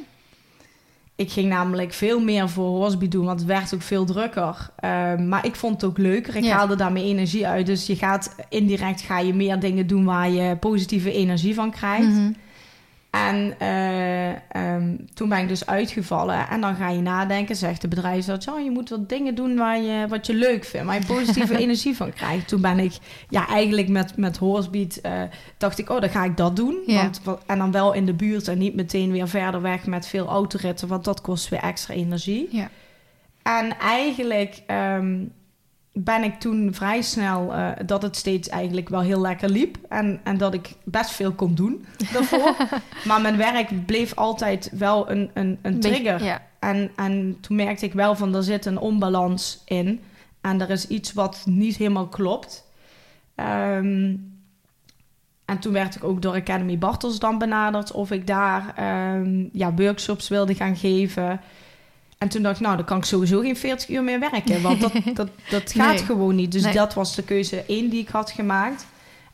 Ik ging namelijk veel meer voor Horsby doen, want het werd ook veel drukker. Uh, maar ik vond het ook leuker. Ik haalde daarmee energie uit. Dus je gaat indirect ga je meer dingen doen waar je positieve energie van krijgt. Mm en uh, um, toen ben ik dus uitgevallen. En dan ga je nadenken, zegt de bedrijfsarts... Oh, je moet wat dingen doen waar je, wat je leuk vindt... waar je positieve energie van krijgt. Toen ben ik ja, eigenlijk met, met Horsebeat... Uh, dacht ik, oh, dan ga ik dat doen. Ja. Want, en dan wel in de buurt en niet meteen weer verder weg... met veel autoritten, want dat kost weer extra energie. Ja. En eigenlijk... Um, ben ik toen vrij snel uh, dat het steeds eigenlijk wel heel lekker liep. En, en dat ik best veel kon doen daarvoor. maar mijn werk bleef altijd wel een, een, een trigger. ja. en, en toen merkte ik wel van er zit een onbalans in. En er is iets wat niet helemaal klopt. Um, en toen werd ik ook door Academy Bartels dan benaderd of ik daar um, ja, workshops wilde gaan geven. En toen dacht ik, nou, dan kan ik sowieso geen 40 uur meer werken. Want dat, dat, dat gaat Nee. gewoon niet. Dus Nee. dat was de keuze één die ik had gemaakt.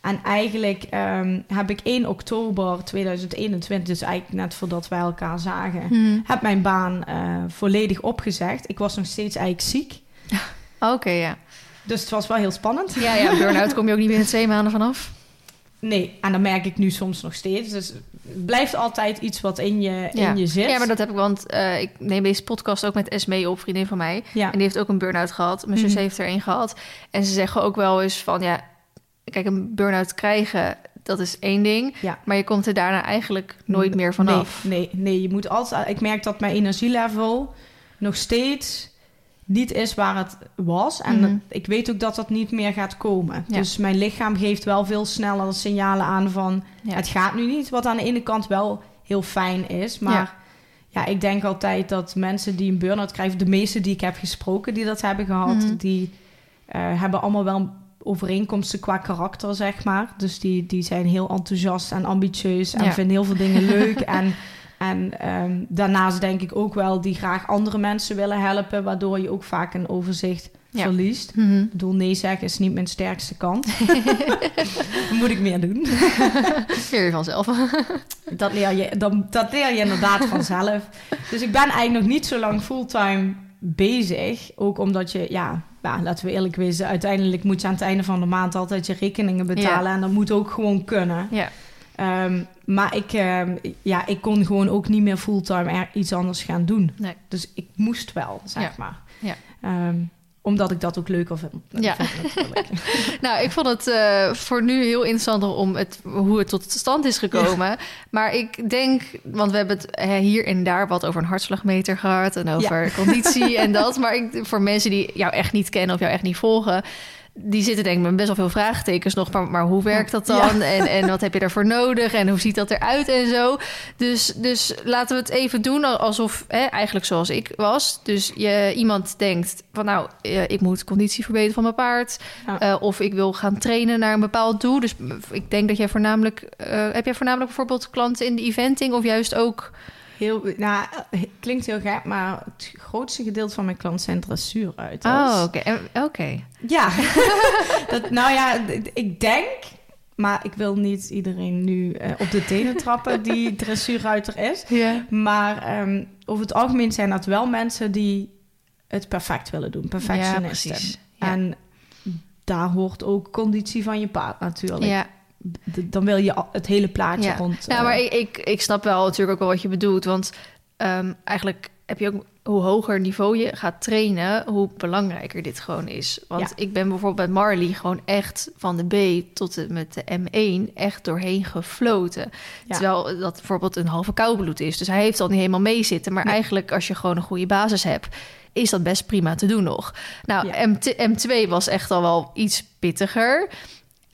En eigenlijk ehm, heb ik 1 oktober 2021, dus eigenlijk net voordat wij elkaar zagen, Hmm. heb mijn baan eh, volledig opgezegd. Ik was nog steeds eigenlijk ziek. Oké, ja. Dus het was wel heel spannend. Ja, ja, burn-out kom je ook niet binnen twee maanden vanaf. Nee, en dat merk ik nu soms nog steeds. Dus blijft altijd iets wat in je, Ja. in je zit. Ja, maar dat heb ik, want eh, ik neem deze podcast ook met Esmee op, vriendin van mij. Ja. En die heeft ook een burn-out gehad. Mijn zus Mhm. heeft er een gehad. En ze zeggen ook wel eens van, ja, kijk, een burn-out krijgen, dat is één ding. Ja. Maar je komt er daarna eigenlijk nooit meer vanaf. Nee, nee, nee, je moet altijd. Ik merk dat mijn energielevel nog steeds niet is waar het was. En Mhm. dat- ik weet ook dat dat niet meer gaat komen. Ja. Dus mijn lichaam geeft wel veel sneller signalen aan van Ja. het gaat nu niet. Wat aan de ene kant wel heel fijn is. Maar ja. ik denk altijd dat mensen die een burn-out krijgen, de meeste die ik heb gesproken die dat hebben gehad, Mhm. die eh, hebben allemaal wel overeenkomsten qua karakter, zeg maar. Dus die, die zijn heel enthousiast en ambitieus en vinden heel veel dingen leuk. En, en ehm, daarnaast denk ik ook wel die graag andere mensen willen helpen, waardoor je ook vaak een overzicht Ja. verliest. Mhm. Ik bedoel, nee zeggen is niet mijn sterkste kant. Moet ik meer doen. Leer je vanzelf. Dat leer je, dan, dat leer je inderdaad vanzelf. Dus ik ben eigenlijk nog niet zo lang fulltime bezig. Ook omdat je, ja, ja, laten we eerlijk wezen, uiteindelijk moet je aan het einde van de maand altijd je rekeningen betalen. En dat moet ook gewoon kunnen. ja. Ehm, maar ik, ehm, ja, ik kon gewoon ook niet meer fulltime er iets anders gaan doen. Nee. Dus ik moest wel, zeg Ja. maar. Ja. Ehm, omdat ik dat ook leuker vind. Ja. vind natuurlijk. Nou, ik vond het eh, voor nu heel interessanter om het, hoe het tot stand is gekomen. Maar ik denk, want we hebben het eh, hier en daar wat over een hartslagmeter gehad en over conditie en dat. Maar ik, voor mensen die jou echt niet kennen of jou echt niet volgen, die zitten denk ik met best wel veel vraagtekens nog. Maar, maar hoe werkt dat dan? En, en wat heb je daarvoor nodig? En hoe ziet dat eruit en zo? Dus, dus laten we het even doen alsof, hè, eigenlijk zoals ik was. Dus je, iemand denkt van nou, eh, ik moet conditie verbeteren van mijn paard. Ja. Eh, of ik wil gaan trainen naar een bepaald doel. Dus ik denk dat jij voornamelijk... eh, heb jij voornamelijk bijvoorbeeld klanten in de eventing... of juist ook... Heel, nou, eh, klinkt heel gek, maar het grootste gedeelte van mijn klanten zijn dressuurruiters. Oh, oké. Oké. Ja, dat, nou ja, ik denk, maar ik wil niet iedereen nu eh, op de tenen trappen die dressuurruiter is. Ja. Maar ehm, over het algemeen zijn dat wel mensen die het perfect willen doen, Ja, perfectionisten. precies. Ja. En daar hoort ook conditie van je paard natuurlijk. ja. Dan wil je het hele plaatje Ja. rond. Nou, eh, maar ik, ik, ik snap wel natuurlijk ook wel wat je bedoelt. Want ehm, eigenlijk heb je ook... Hoe hoger niveau je gaat trainen, hoe belangrijker dit gewoon is. Want Ja. ik ben bijvoorbeeld bij Marley gewoon echt van de B tot en met de M1 echt doorheen gefloten. Ja. Terwijl dat bijvoorbeeld een halve koudbloed is. Dus hij heeft al niet helemaal meezitten. Maar Nee. eigenlijk als je gewoon een goede basis hebt, is dat best prima te doen nog. Nou, Ja. MT M2 was echt al wel iets pittiger.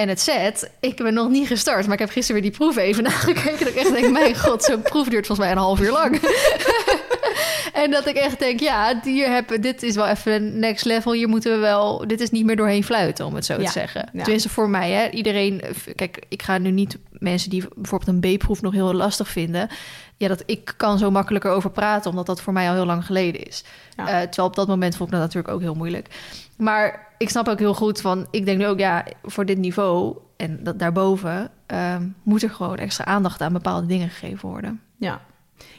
En het set, ik ben nog niet gestart, maar ik heb gisteren weer die proef even nagekeken. Dat ik echt denk, mijn god, zo'n proef duurt volgens mij een half uur lang. en dat ik echt denk, ja, hier hebben, dit is wel even next level. Hier moeten we wel, dit is niet meer doorheen fluiten, om het zo Ja, te zeggen. ja. Tenminste voor mij, hè. Iedereen, kijk, ik ga nu niet mensen die bijvoorbeeld een B-proef nog heel lastig vinden. Ja, dat ik kan zo makkelijker over praten, omdat dat voor mij al heel lang geleden is. Ja. Eh, terwijl op dat moment vond ik dat natuurlijk ook heel moeilijk. Maar ik snap ook heel goed van, ik denk nu ook, ja, voor dit niveau en dat daarboven, ehm, moet er gewoon extra aandacht aan bepaalde dingen gegeven worden. Ja,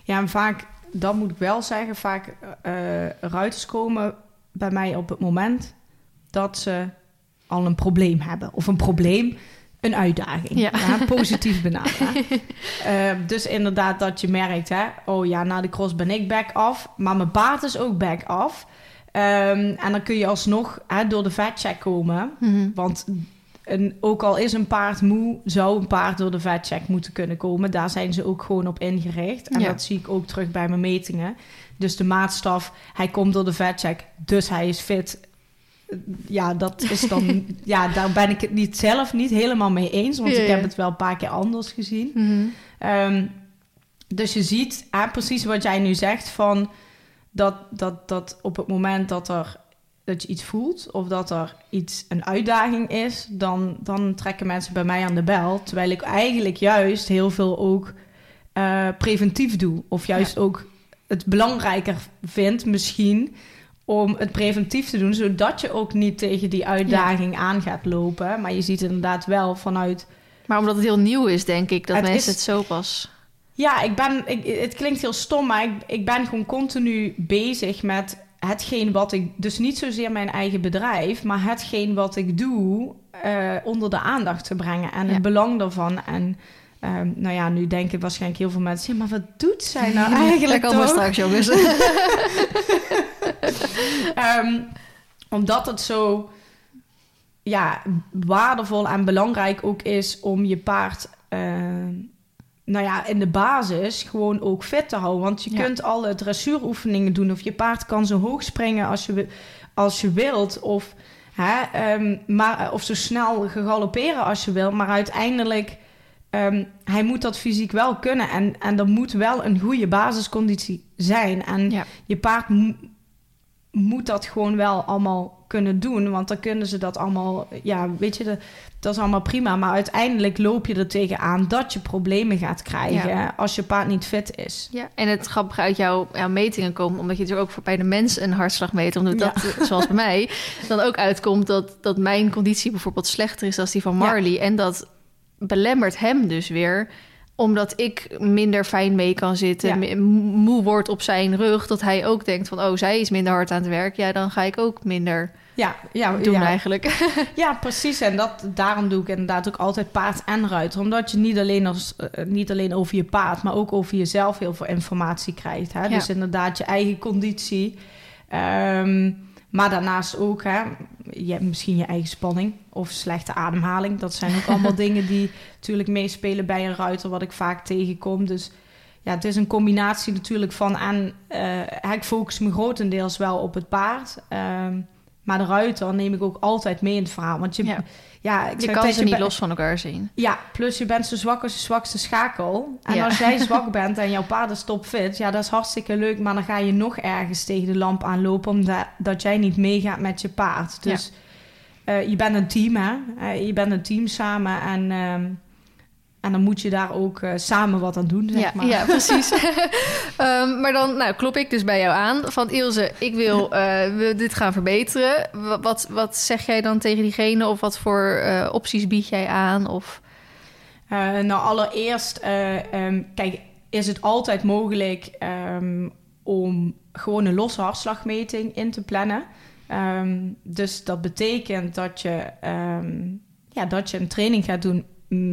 ja en vaak, dat moet ik wel zeggen, vaak uh, ruiters komen bij mij op het moment dat ze al een probleem hebben. Of een probleem, een uitdaging. Ja. positief benaderen. uh, dus inderdaad dat je merkt, hè, oh ja, na de cross ben ik back af, maar mijn paard is ook back af. Um, en dan kun je alsnog hè, door de vetcheck komen. Mhm. Want een, ook al is een paard moe, zou een paard door de vetcheck moeten kunnen komen. Daar zijn ze ook gewoon op ingericht. En dat zie ik ook terug bij mijn metingen. Dus de maatstaf, hij komt door de vetcheck, dus hij is fit. Ja, dat is dan. ja, daar ben ik het niet zelf niet helemaal mee eens. Want ik heb het wel een paar keer anders gezien. Mhm. Ehm, dus je ziet hè, precies wat jij nu zegt van dat, dat, dat op het moment dat er dat je iets voelt of dat er iets een uitdaging is, dan, dan trekken mensen bij mij aan de bel. Terwijl ik eigenlijk juist heel veel ook uh, preventief doe. Of juist ook het belangrijker vind, misschien, om het preventief te doen, zodat je ook niet tegen die uitdaging aan gaat lopen. Maar je ziet inderdaad wel vanuit. Maar omdat het heel nieuw is, denk ik, dat mensen het zo pas. Ja, ik ben, ik, het klinkt heel stom, maar ik, ik ben gewoon continu bezig met hetgeen wat ik, dus niet zozeer mijn eigen bedrijf, maar hetgeen wat ik doe, uh, onder de aandacht te brengen en het belang daarvan. En um, nou ja, nu denken waarschijnlijk heel veel mensen, ja, maar wat doet zij nou eigenlijk? Daar komen straks, jongens. um, omdat het zo ja, waardevol en belangrijk ook is om je paard. Uh, nou ja, in de basis gewoon ook fit te houden. Want je kunt alle dressuuroefeningen doen. Of je paard kan zo hoog springen als je, als je wilt. Of, hè, um, maar, of zo snel galopperen als je wil. Maar uiteindelijk, um, hij moet dat fysiek wel kunnen. En, en er moet wel een goede basisconditie zijn. En je paard moet dat gewoon wel allemaal kunnen doen. Want dan kunnen ze dat allemaal, ja, weet je, dat is allemaal prima. Maar uiteindelijk loop je er tegenaan dat je problemen gaat krijgen als je paard niet fit is. Ja, en het grappige uit jouw, jouw metingen komt, omdat je er ook voor bij de mens een hartslag meet, omdat dat, zoals bij mij, dan ook uitkomt dat, dat mijn conditie bijvoorbeeld slechter is dan die van Marley. En dat belemmert hem dus weer omdat ik minder fijn mee kan zitten, moe wordt op zijn rug, dat hij ook denkt van, oh, zij is minder hard aan het werk, ja, dan ga ik ook minder ja, ja, doen ja. eigenlijk. ja, precies. En dat, daarom doe ik inderdaad ook altijd paard en ruiter. Omdat je niet alleen, als, uh, niet alleen over je paard, maar ook over jezelf heel veel informatie krijgt. Hè? Dus inderdaad je eigen conditie. Um, maar daarnaast ook, hè, je hebt misschien je eigen spanning of slechte ademhaling. Dat zijn ook allemaal dingen die natuurlijk meespelen bij een ruiter, wat ik vaak tegenkom. Dus ja, het is een combinatie natuurlijk van aan. Uh, ik focus me grotendeels wel op het paard. Uh, maar de ruiter neem ik ook altijd mee in het verhaal. Want je, ja. ik je kan ze niet los van elkaar zien. Ja, plus je bent zo zwak als je zwakste schakel. En als jij zwak bent en jouw paard is topfit... ja, dat is hartstikke leuk... maar dan ga je nog ergens tegen de lamp aanlopen... omdat dat jij niet meegaat met je paard. Dus uh, je bent een team, hè? Uh, je bent een team samen en... Uh, en dan moet je daar ook uh, samen wat aan doen, zeg ja, maar. Ja, precies. um, maar dan nou, klop ik dus bij jou aan van Ilse, ik wil we dit gaan verbeteren. Wat, wat zeg jij dan tegen diegene of wat voor uh, opties bied jij aan? Of... nou, allereerst, um, kijk, is het altijd mogelijk um, om gewoon een losse hartslagmeting in te plannen. dus dat betekent dat je, ja, dat je een training gaat doen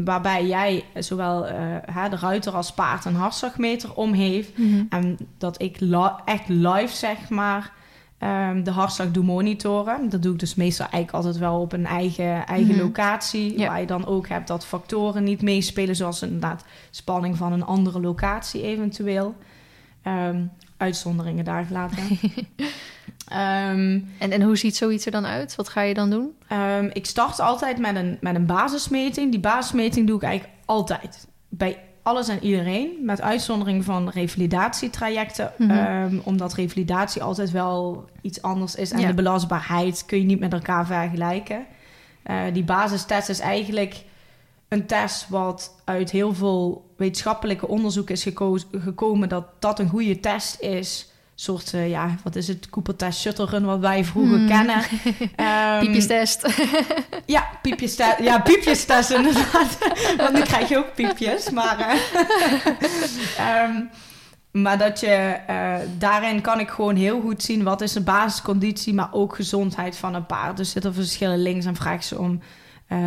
waarbij jij zowel uh, de ruiter als paard een hartslagmeter om heeft. Mhm. En dat ik echt live, zeg maar, um, de hartslag doe monitoren. Dat doe ik dus meestal eigenlijk altijd wel op een eigen, eigen mhm. locatie. Waar je dan ook hebt dat factoren niet meespelen, zoals inderdaad spanning van een andere locatie eventueel. Um, uitzonderingen daar gelaten. Um, en, en hoe ziet zoiets er dan uit? Wat ga je dan doen? Um, ik start altijd met een, met een basismeting. Die basismeting doe ik eigenlijk altijd. Bij alles en iedereen. Met uitzondering van revalidatietrajecten. Mm um, omdat revalidatie altijd wel iets anders is. En de belastbaarheid kun je niet met elkaar vergelijken. Uh, die basistest is eigenlijk een test wat uit heel veel wetenschappelijke onderzoek is geko gekomen... dat dat een goede test is soort, uh, ja, wat is het, Cooper-test shuttle wat wij vroeger hmm. kennen. Um, piepjestest. ja, piepjestest. Ja, piepjestest inderdaad. Want dan krijg je ook piepjes. Maar, uh, maar dat je, uh, daarin kan ik gewoon heel goed zien... wat is de basisconditie, maar ook gezondheid van een paard. Dus zitten verschillen links en rechts om...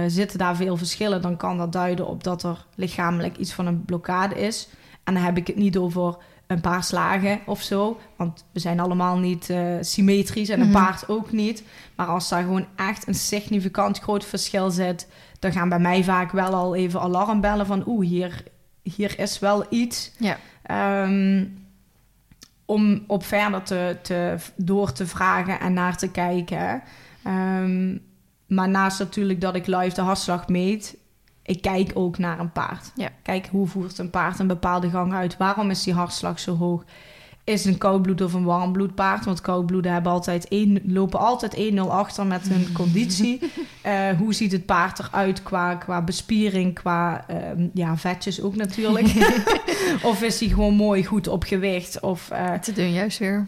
Zitten daar veel verschillen, dan kan dat duiden op dat er lichamelijk iets van een blokkade is. En dan heb ik het niet over een paar slagen of zo. Want we zijn allemaal niet uh, symmetrisch en een mhm. paard ook niet. Maar als daar gewoon echt een significant groot verschil zit, dan gaan bij mij vaak wel al even alarmbellen van oeh, hier, hier is wel iets. Ja. Ehm, om op verder te, te, door te vragen en naar te kijken. Um, maar naast natuurlijk dat ik live de hartslag meet, ik kijk ook naar een paard. Ja. Kijk, hoe voert een paard een bepaalde gang uit? Waarom is die hartslag zo hoog? Is het een koudbloed of een warmbloedpaard? Want koudbloeden hebben altijd één, lopen altijd 1-0 achter met hun conditie. uh, hoe ziet het paard eruit qua, qua bespiering, qua uh, ja, vetjes ook natuurlijk? of is hij gewoon mooi goed op gewicht? Of, uh, Te doen juist weer.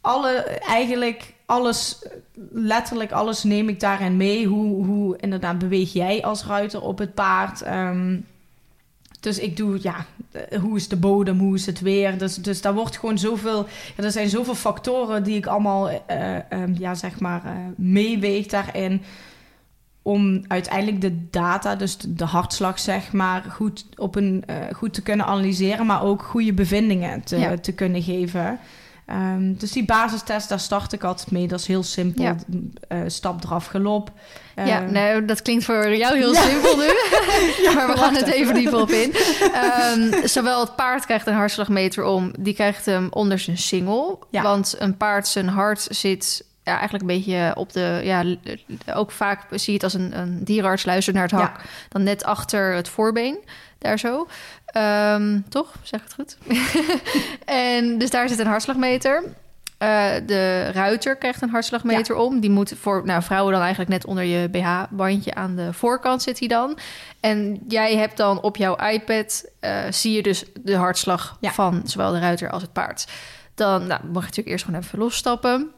Alle, eigenlijk alles, letterlijk alles neem ik daarin mee. Hoe, hoe inderdaad beweeg jij als ruiter op het paard? Um, dus ik doe, ja, eh, hoe is de bodem, hoe is het weer? Dus, dus daar wordt gewoon zoveel, ja, er zijn zoveel factoren die ik allemaal, uh, um, ja, zeg maar, uh, meeweeg daarin. Om uiteindelijk de data, dus de hartslag, zeg maar, goed, op een, goed te kunnen analyseren, maar ook goede bevindingen te, te kunnen geven. Um, dus die basistest, daar start ik altijd mee. Dat is heel simpel. Ja. Uh, stap eraf, galop. Uh, ja, nou, dat klinkt voor jou heel simpel nu. ja, maar we gaan het even dieper op in. Um, zowel het paard krijgt een hartslagmeter om. Die krijgt hem onder zijn singel. Want een paard, zijn hart zit ja, eigenlijk een beetje op de... Ja, ook vaak zie je het als een, een dierenarts luistert naar het hak. Dan net achter het voorbeen, daar zo. Um, toch? Zeg het goed. en dus daar zit een hartslagmeter. Uh, de ruiter krijgt een hartslagmeter om. Die moet voor nou, vrouwen dan eigenlijk net onder je BH-bandje aan de voorkant zit hij dan. En jij hebt dan op jouw iPad, uh, zie je dus de hartslag ja. van zowel de ruiter als het paard. Dan nou, mag je natuurlijk eerst gewoon even losstappen.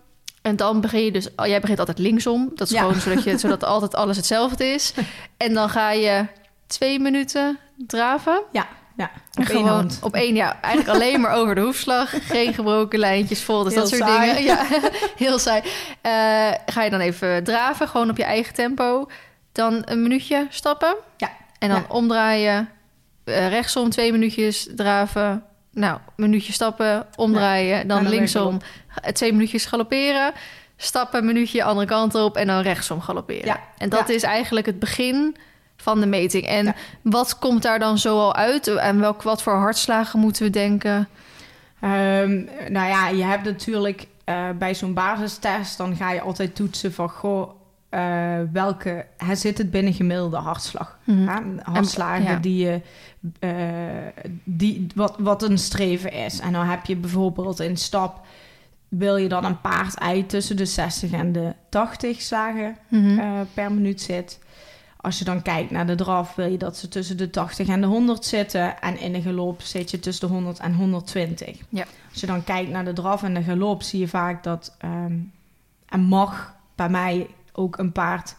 En dan begin je dus, jij begint altijd linksom. Dat is ja. gewoon zodat, je, zodat altijd alles hetzelfde is. En dan ga je twee minuten draven. Ja. Ja, op één hand. Op één, ja. Eigenlijk alleen maar over de hoefslag. Geen gebroken lijntjes vol, dus dat soort dingen. Ja, heel saai. Uh, ga je dan even draven, gewoon op je eigen tempo. Dan een minuutje stappen. Ja. En dan omdraaien. Uh, rechtsom twee minuutjes draven. Nou, een minuutje stappen, omdraaien. Dan, dan, linksom twee minuutjes galopperen. Stappen, een minuutje andere kant op. En dan rechtsom galopperen. Ja. En dat is eigenlijk het begin van de meting. En wat komt daar dan zoal uit? En welk, wat voor hartslagen moeten we denken? Um, nou ja, je hebt natuurlijk uh, bij zo'n basistest... dan ga je altijd toetsen van... goh, uh, welke... zit het binnen gemiddelde hartslag? Mm Hartslagen en, ja. die je... Uh, die, wat, wat een streven is. En dan heb je bijvoorbeeld in stap... wil je dan een paard ei tussen de 60 en de 80 slagen mm -hmm. per minuut zit... Als je dan kijkt naar de draf, wil je dat ze tussen de 80 en de 100 zitten. En in de galop zit je tussen de 100 en 120. Ja. Als je dan kijkt naar de draf en de galop, zie je vaak dat... Um, en mag bij mij ook een paard,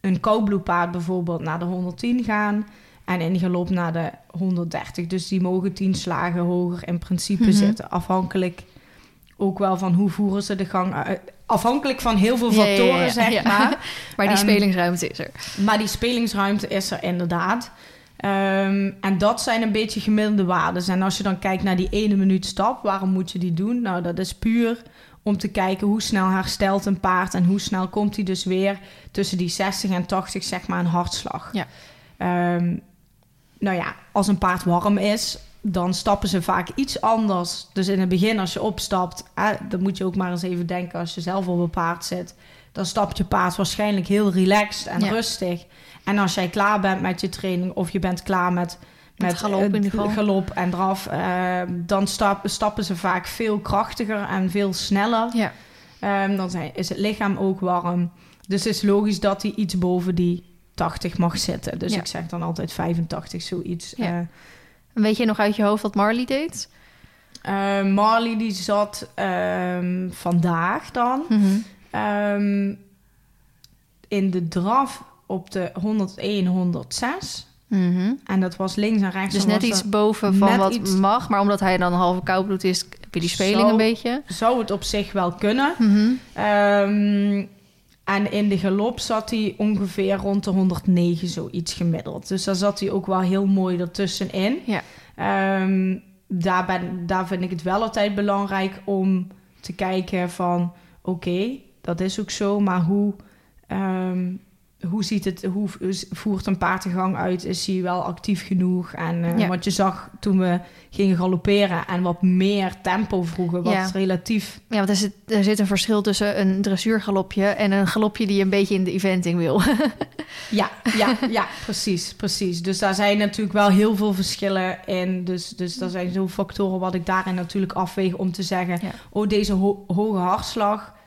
een koudbloedpaard bijvoorbeeld, naar de 110 gaan. En in galop naar de 130. Dus die mogen 10 slagen hoger in principe mm zitten. Afhankelijk ook wel van hoe voeren ze de gang uit afhankelijk van heel veel factoren, zeg maar. maar die um, spelingsruimte is er. Maar die spelingsruimte is er inderdaad. Um, en dat zijn een beetje gemiddelde waarden. En als je dan kijkt naar die ene minuut stap, waarom moet je die doen? Nou, dat is puur om te kijken hoe snel herstelt een paard en hoe snel komt hij dus weer tussen die 60 en 80, zeg maar, een hartslag. Ja. Um, nou ja, als een paard warm is, dan stappen ze vaak iets anders. Dus in het begin, als je opstapt, dan moet je ook maar eens even denken als je zelf op een paard zit. Dan stapt je paard waarschijnlijk heel relaxed en rustig. En als jij klaar bent met je training of je bent klaar met, met, galop, in galop en draf, uh, dan stap, stappen ze vaak veel krachtiger en veel sneller. Ja. Um, dan zijn, is het lichaam ook warm. Dus het is logisch dat hij iets boven die 80 mag zitten. Dus ik zeg dan altijd 85, zoiets. Ja. Uh, Weet je nog uit je hoofd wat Marley deed? Uh, Marley die zat ehm, vandaag dan um, in de draf op de 101, 106. Mhm. En dat was links en rechts. Dus net iets boven van wat iets... mag. Maar omdat hij dan halve koudbloed is, heb je die speling een beetje. Zou het op zich wel kunnen. Mhm. Um, en in de galop zat hij ongeveer rond de 109, zoiets gemiddeld. Dus daar zat hij ook wel heel mooi ertussenin. Ja. Um, daar, ben, daar vind ik het wel altijd belangrijk om te kijken van... oké, dat is ook zo, maar hoe... Um, hoe ziet het, hoe voert een paard de gang uit? Is hij wel actief genoeg? En uh, wat je zag toen we gingen galopperen en wat meer tempo vroegen, wat ja. relatief. Ja, want er zit, er zit een verschil tussen een dressuurgalopje en een galopje die een beetje in de eventing wil. ja, ja, ja, precies, precies. Dus daar zijn natuurlijk wel heel veel verschillen in. Dus, dus daar zijn zo factoren wat ik daarin natuurlijk afweeg om te zeggen: ja. oh, deze ho hoge hartslag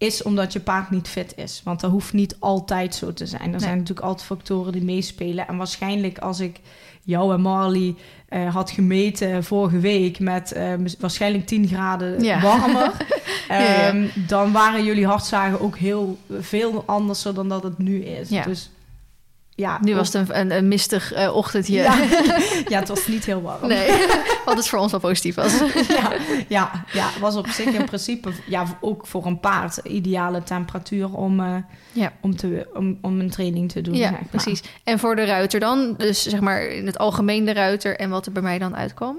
is omdat je paard niet fit is. Want dat hoeft niet altijd zo te zijn. Er Nee. zijn natuurlijk altijd factoren die meespelen. En waarschijnlijk als ik jou en Marley eh, had gemeten vorige week met eh, waarschijnlijk 10 graden Ja. warmer, Ja, ja. ehm, dan waren jullie hartslagen ook heel veel anders dan dat het nu is. Ja. Dus ja, Nu was het een, een, een mistig eh, ochtendje. Ja. ja, het was niet heel warm. Nee, wat het voor ons wel positief was. ja, ja, ja, was op zich in principe ja, ook voor een paard ideale temperatuur om, eh, Ja. om, te, om, om een training te doen. Ja, precies. En voor de ruiter dan? Dus zeg maar in het algemeen de ruiter en wat er bij mij dan uitkwam?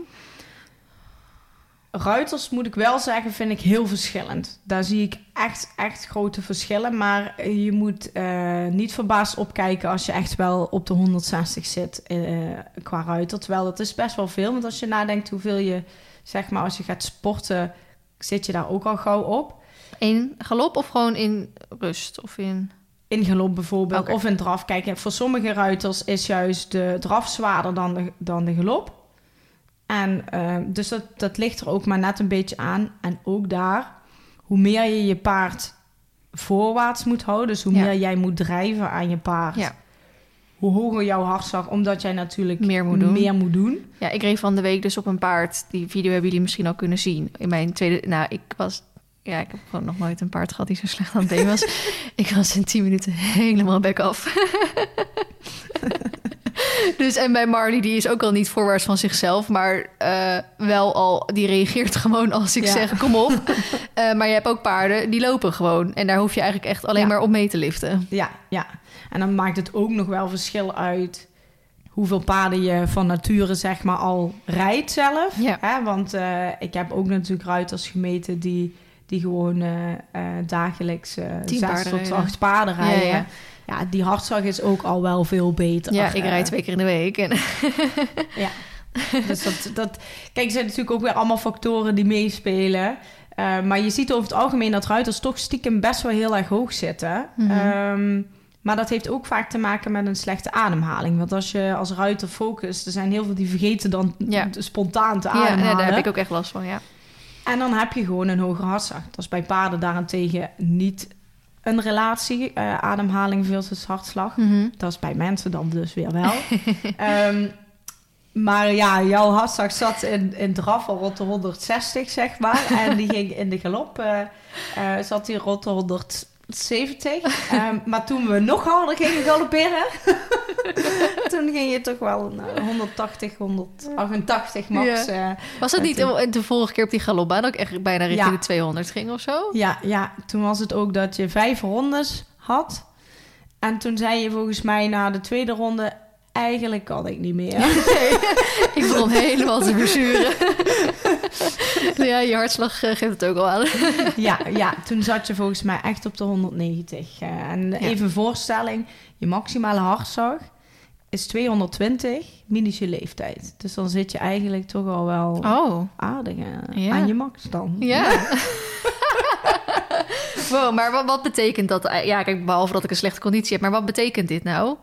Ruiters moet ik wel zeggen, vind ik heel verschillend. Daar zie ik echt, echt grote verschillen. Maar je moet eh, niet verbaasd opkijken als je echt wel op de 160 zit eh, qua ruiter. Terwijl dat is best wel veel. Want als je nadenkt hoeveel je, zeg maar, als je gaat sporten, zit je daar ook al gauw op. In galop of gewoon in rust? Of in... In galop bijvoorbeeld, of in draf. Kijk, voor sommige ruiters is juist de draf zwaarder dan de, dan de galop. En eh, dus dat, dat ligt er ook maar net een beetje aan. En ook daar, hoe meer je je paard voorwaarts moet houden... dus hoe Ja. meer jij moet drijven aan je paard... Ja. hoe hoger jouw hartslag, omdat jij natuurlijk Meer moet doen. meer moet doen. Ja, ik reed van de week dus op een paard. Die video hebben jullie misschien al kunnen zien. In mijn tweede... Nou, ik was... Ja, ik heb gewoon nog nooit een paard gehad die zo slecht aan het been was. ik was in 10 minuten helemaal back af. dus en bij Marley, die is ook al niet voorwaarts van zichzelf, maar eh, wel al, die reageert gewoon als ik Ja. zeg kom op. Eh, maar je hebt ook paarden die lopen gewoon. En daar hoef je eigenlijk echt alleen Ja. maar op mee te liften. Ja, ja. En dan maakt het ook nog wel verschil uit hoeveel paarden je van nature zeg maar al rijdt zelf. Ja. Hè? Want eh, ik heb ook natuurlijk ruiters gemeten die, die gewoon eh, eh, dagelijks eh zes tot acht paarden Ja, rijden. ja. Ja, die hartslag is ook al wel veel beter. Ja, ik rijd twee keer in de week. En, Ja, dus dat, dat... Kijk, er zijn natuurlijk ook weer allemaal factoren die meespelen. Maar je ziet over het algemeen dat ruiters toch stiekem best wel heel erg hoog zitten. Mhm. Ehm, maar dat heeft ook vaak te maken met een slechte ademhaling. Want als je als ruiter focust, er zijn heel veel die vergeten dan Ja. spontaan te ja, ademhalen. nee, daar heb ik ook echt last van, ja. En dan heb je gewoon een hogere hartslag. Dat is bij paarden daarentegen niet een relatie, eh, ademhaling versus hartslag. Mhm. Dat is bij mensen dan dus weer wel. Ehm, maar ja, jouw hartslag zat in, in draf al rond de 160, zeg maar. En die ging in de galop, eh, eh, zat hij rond de 170. Ehm, maar toen we nog harder gingen galopperen, toen ging je toch wel naar 180, 188 max. eh. Was het niet toen- de vorige keer op die galopbaan dat ik echt bijna richting Ja. de 200 ging of zo? ja, ja, toen was het ook dat je vijf rondes had. En toen zei je volgens mij na de tweede ronde... Eigenlijk kan ik niet meer. Ik begon helemaal te verzuren. ja, je hartslag eh, geeft het ook al aan. Ja, ja, toen zat je volgens mij echt op de 190. eh, en even voorstelling, je maximale hartslag is 220 minus je leeftijd. Dus dan zit je eigenlijk toch al wel Oh, aardig eh, Ja. aan je max dan. ja. wow, maar wat, wat betekent dat? Ja, kijk, behalve dat ik een slechte conditie heb, maar wat betekent dit nou?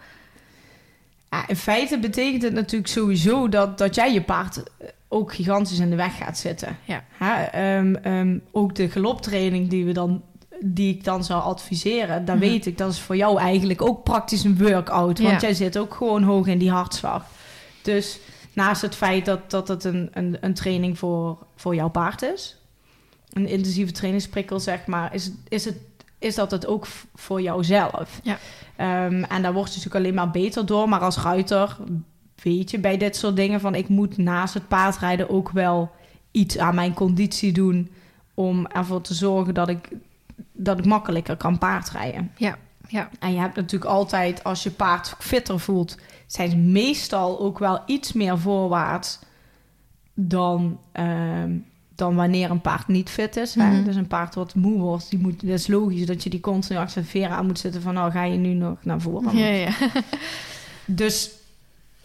Ja, in feite betekent het natuurlijk sowieso dat, dat jij je paard ook gigantisch in de weg gaat zitten. Ja. Ehm, ehm, ook de galoptraining die, we dan, die ik dan zou adviseren, daar Mhm. weet ik, dat is voor jou eigenlijk ook praktisch een workout. Want Ja. jij zit ook gewoon hoog in die hartslag. Dus naast het feit dat, dat het een, een, een training voor, voor jouw paard is, een intensieve trainingsprikkel, zeg maar, is, is, het, is dat het ook voor jouzelf. Ja. Ehm, en daar word je natuurlijk alleen maar beter door. Maar als ruiter weet je bij dit soort dingen van ik moet naast het paardrijden ook wel iets aan mijn conditie doen om ervoor te zorgen dat ik, dat ik makkelijker kan paardrijden. Ja, ja. En je hebt natuurlijk altijd, als je paard fitter voelt, zijn ze meestal ook wel iets meer voorwaarts dan, ehm, dan wanneer een paard niet fit is. hè. Mhm. Dus een paard wat moe wordt, die moet, dat is logisch dat je die continu achter de veren aan moet zitten van, nou ga je nu nog naar voren. Ja, ja. Dus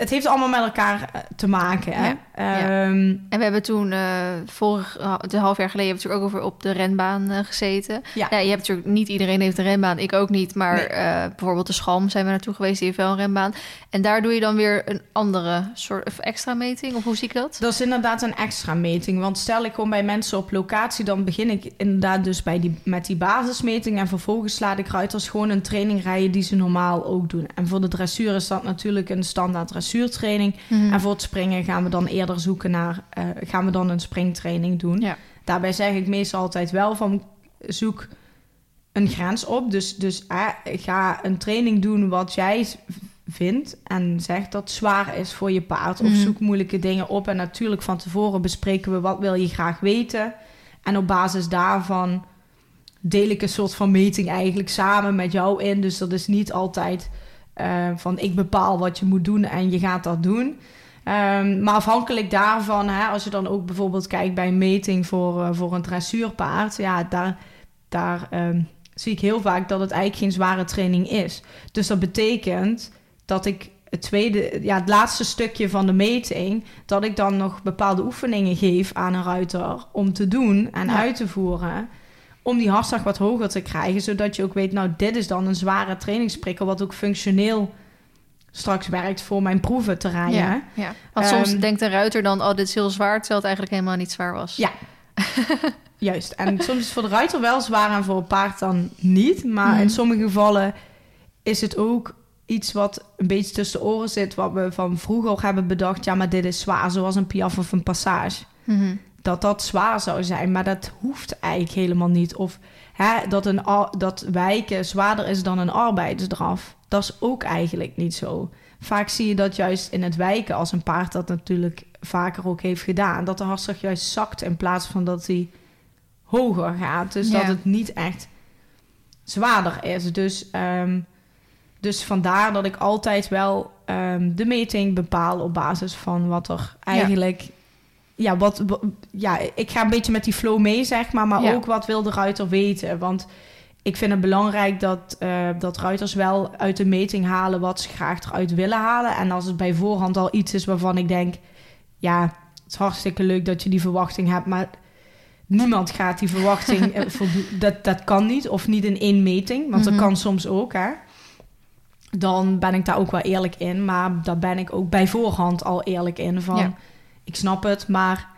het heeft allemaal met elkaar eh, te maken. Hè? Ja, ja. Ehm, En we hebben toen eh vorig een half jaar geleden hebben we natuurlijk ook over op de renbaan eh, gezeten. Ja. je hebt natuurlijk niet iedereen heeft een renbaan, ik ook niet. Maar Nee. eh, bijvoorbeeld de Schalm zijn we naartoe geweest, die heeft wel een renbaan. En daar doe je dan weer een andere soort of extra meting, of hoe zie ik dat? Dat is inderdaad een extra meting. Want stel ik kom bij mensen op locatie, dan begin ik inderdaad dus bij die, met die basismeting. En vervolgens laat ik ruiters gewoon een training rijden die ze normaal ook doen. En voor de dressuur is dat natuurlijk een standaard dressuurtraining. Mhm. En voor het springen gaan we dan eerder zoeken naar, eh, gaan we dan een springtraining doen. Ja. Daarbij zeg ik meestal altijd wel van zoek een grens op. Dus, dus eh, ga een training doen wat jij vindt en zegt dat zwaar is voor je paard. Of Mhm. zoek moeilijke dingen op. En natuurlijk van tevoren bespreken we wat wil je graag weten. En op basis daarvan deel ik een soort van meting eigenlijk samen met jou in. Dus dat is niet altijd eh, van ik bepaal wat je moet doen en je gaat dat doen. Ehm, maar afhankelijk daarvan, hè, als je dan ook bijvoorbeeld kijkt bij een meting voor, eh, voor een dressuurpaard, ja, daar, daar ehm, zie ik heel vaak dat het eigenlijk geen zware training is. Dus dat betekent dat ik het tweede, ja, het laatste stukje van de meting, dat ik dan nog bepaalde oefeningen geef aan een ruiter om te doen en Ja. uit te voeren. Om die hartslag wat hoger te krijgen, zodat je ook weet, nou, dit is dan een zware trainingsprikkel, wat ook functioneel straks werkt voor mijn proeven te rijden. Ja, ja. Want soms Ehm, denkt een ruiter dan, oh, dit is heel zwaar, terwijl het eigenlijk helemaal niet zwaar was. Ja. Juist. En soms is het voor de ruiter wel zwaar en voor een paard dan niet. Maar Mhm. in sommige gevallen is het ook iets wat een beetje tussen de oren zit. Wat we van vroeger hebben bedacht. Ja, maar dit is zwaar, zoals een piaf of een passage. Mhm. Dat dat zwaar zou zijn, maar dat hoeft eigenlijk helemaal niet. Of hè, dat, een, dat wijken zwaarder is dan een arbeidsdraf. Dat is ook eigenlijk niet zo. Vaak zie je dat juist in het wijken, als een paard dat natuurlijk vaker ook heeft gedaan, dat de hartslag juist zakt in plaats van dat hij hoger gaat. Dus Ja. dat het niet echt zwaarder is. Dus, ehm, dus vandaar dat ik altijd wel ehm, de meting bepaal op basis van wat er eigenlijk. Ja. Wat, wa- ja, ik ga een beetje met die flow mee, zeg maar. Maar Ja. ook wat wil de ruiter weten? Want ik vind het belangrijk dat, eh, dat ruiters wel uit de meting halen wat ze graag eruit willen halen. En als het bij voorhand al iets is waarvan ik denk, ja, het is hartstikke leuk dat je die verwachting hebt, maar niemand gaat die verwachting eh, voldoen. Dat, dat kan niet, of niet in één meting, want Mhm. dat kan soms ook, hè. Dan ben ik daar ook wel eerlijk in, maar daar ben ik ook bij voorhand al eerlijk in van, Ja. Ik snap het, maar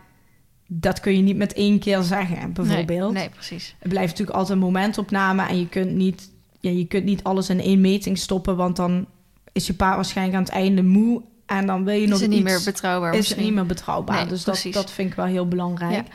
dat kun je niet met één keer zeggen, bijvoorbeeld. Nee, nee, precies. Het blijft natuurlijk altijd een momentopname en je kunt niet, ja, je kunt niet alles in één meting stoppen, want dan is je paard waarschijnlijk aan het einde moe en dan wil je nog Is het niet iets, meer betrouwbaar is het niet meer betrouwbaar. Nee, dus dat, precies. dat vind ik wel heel belangrijk.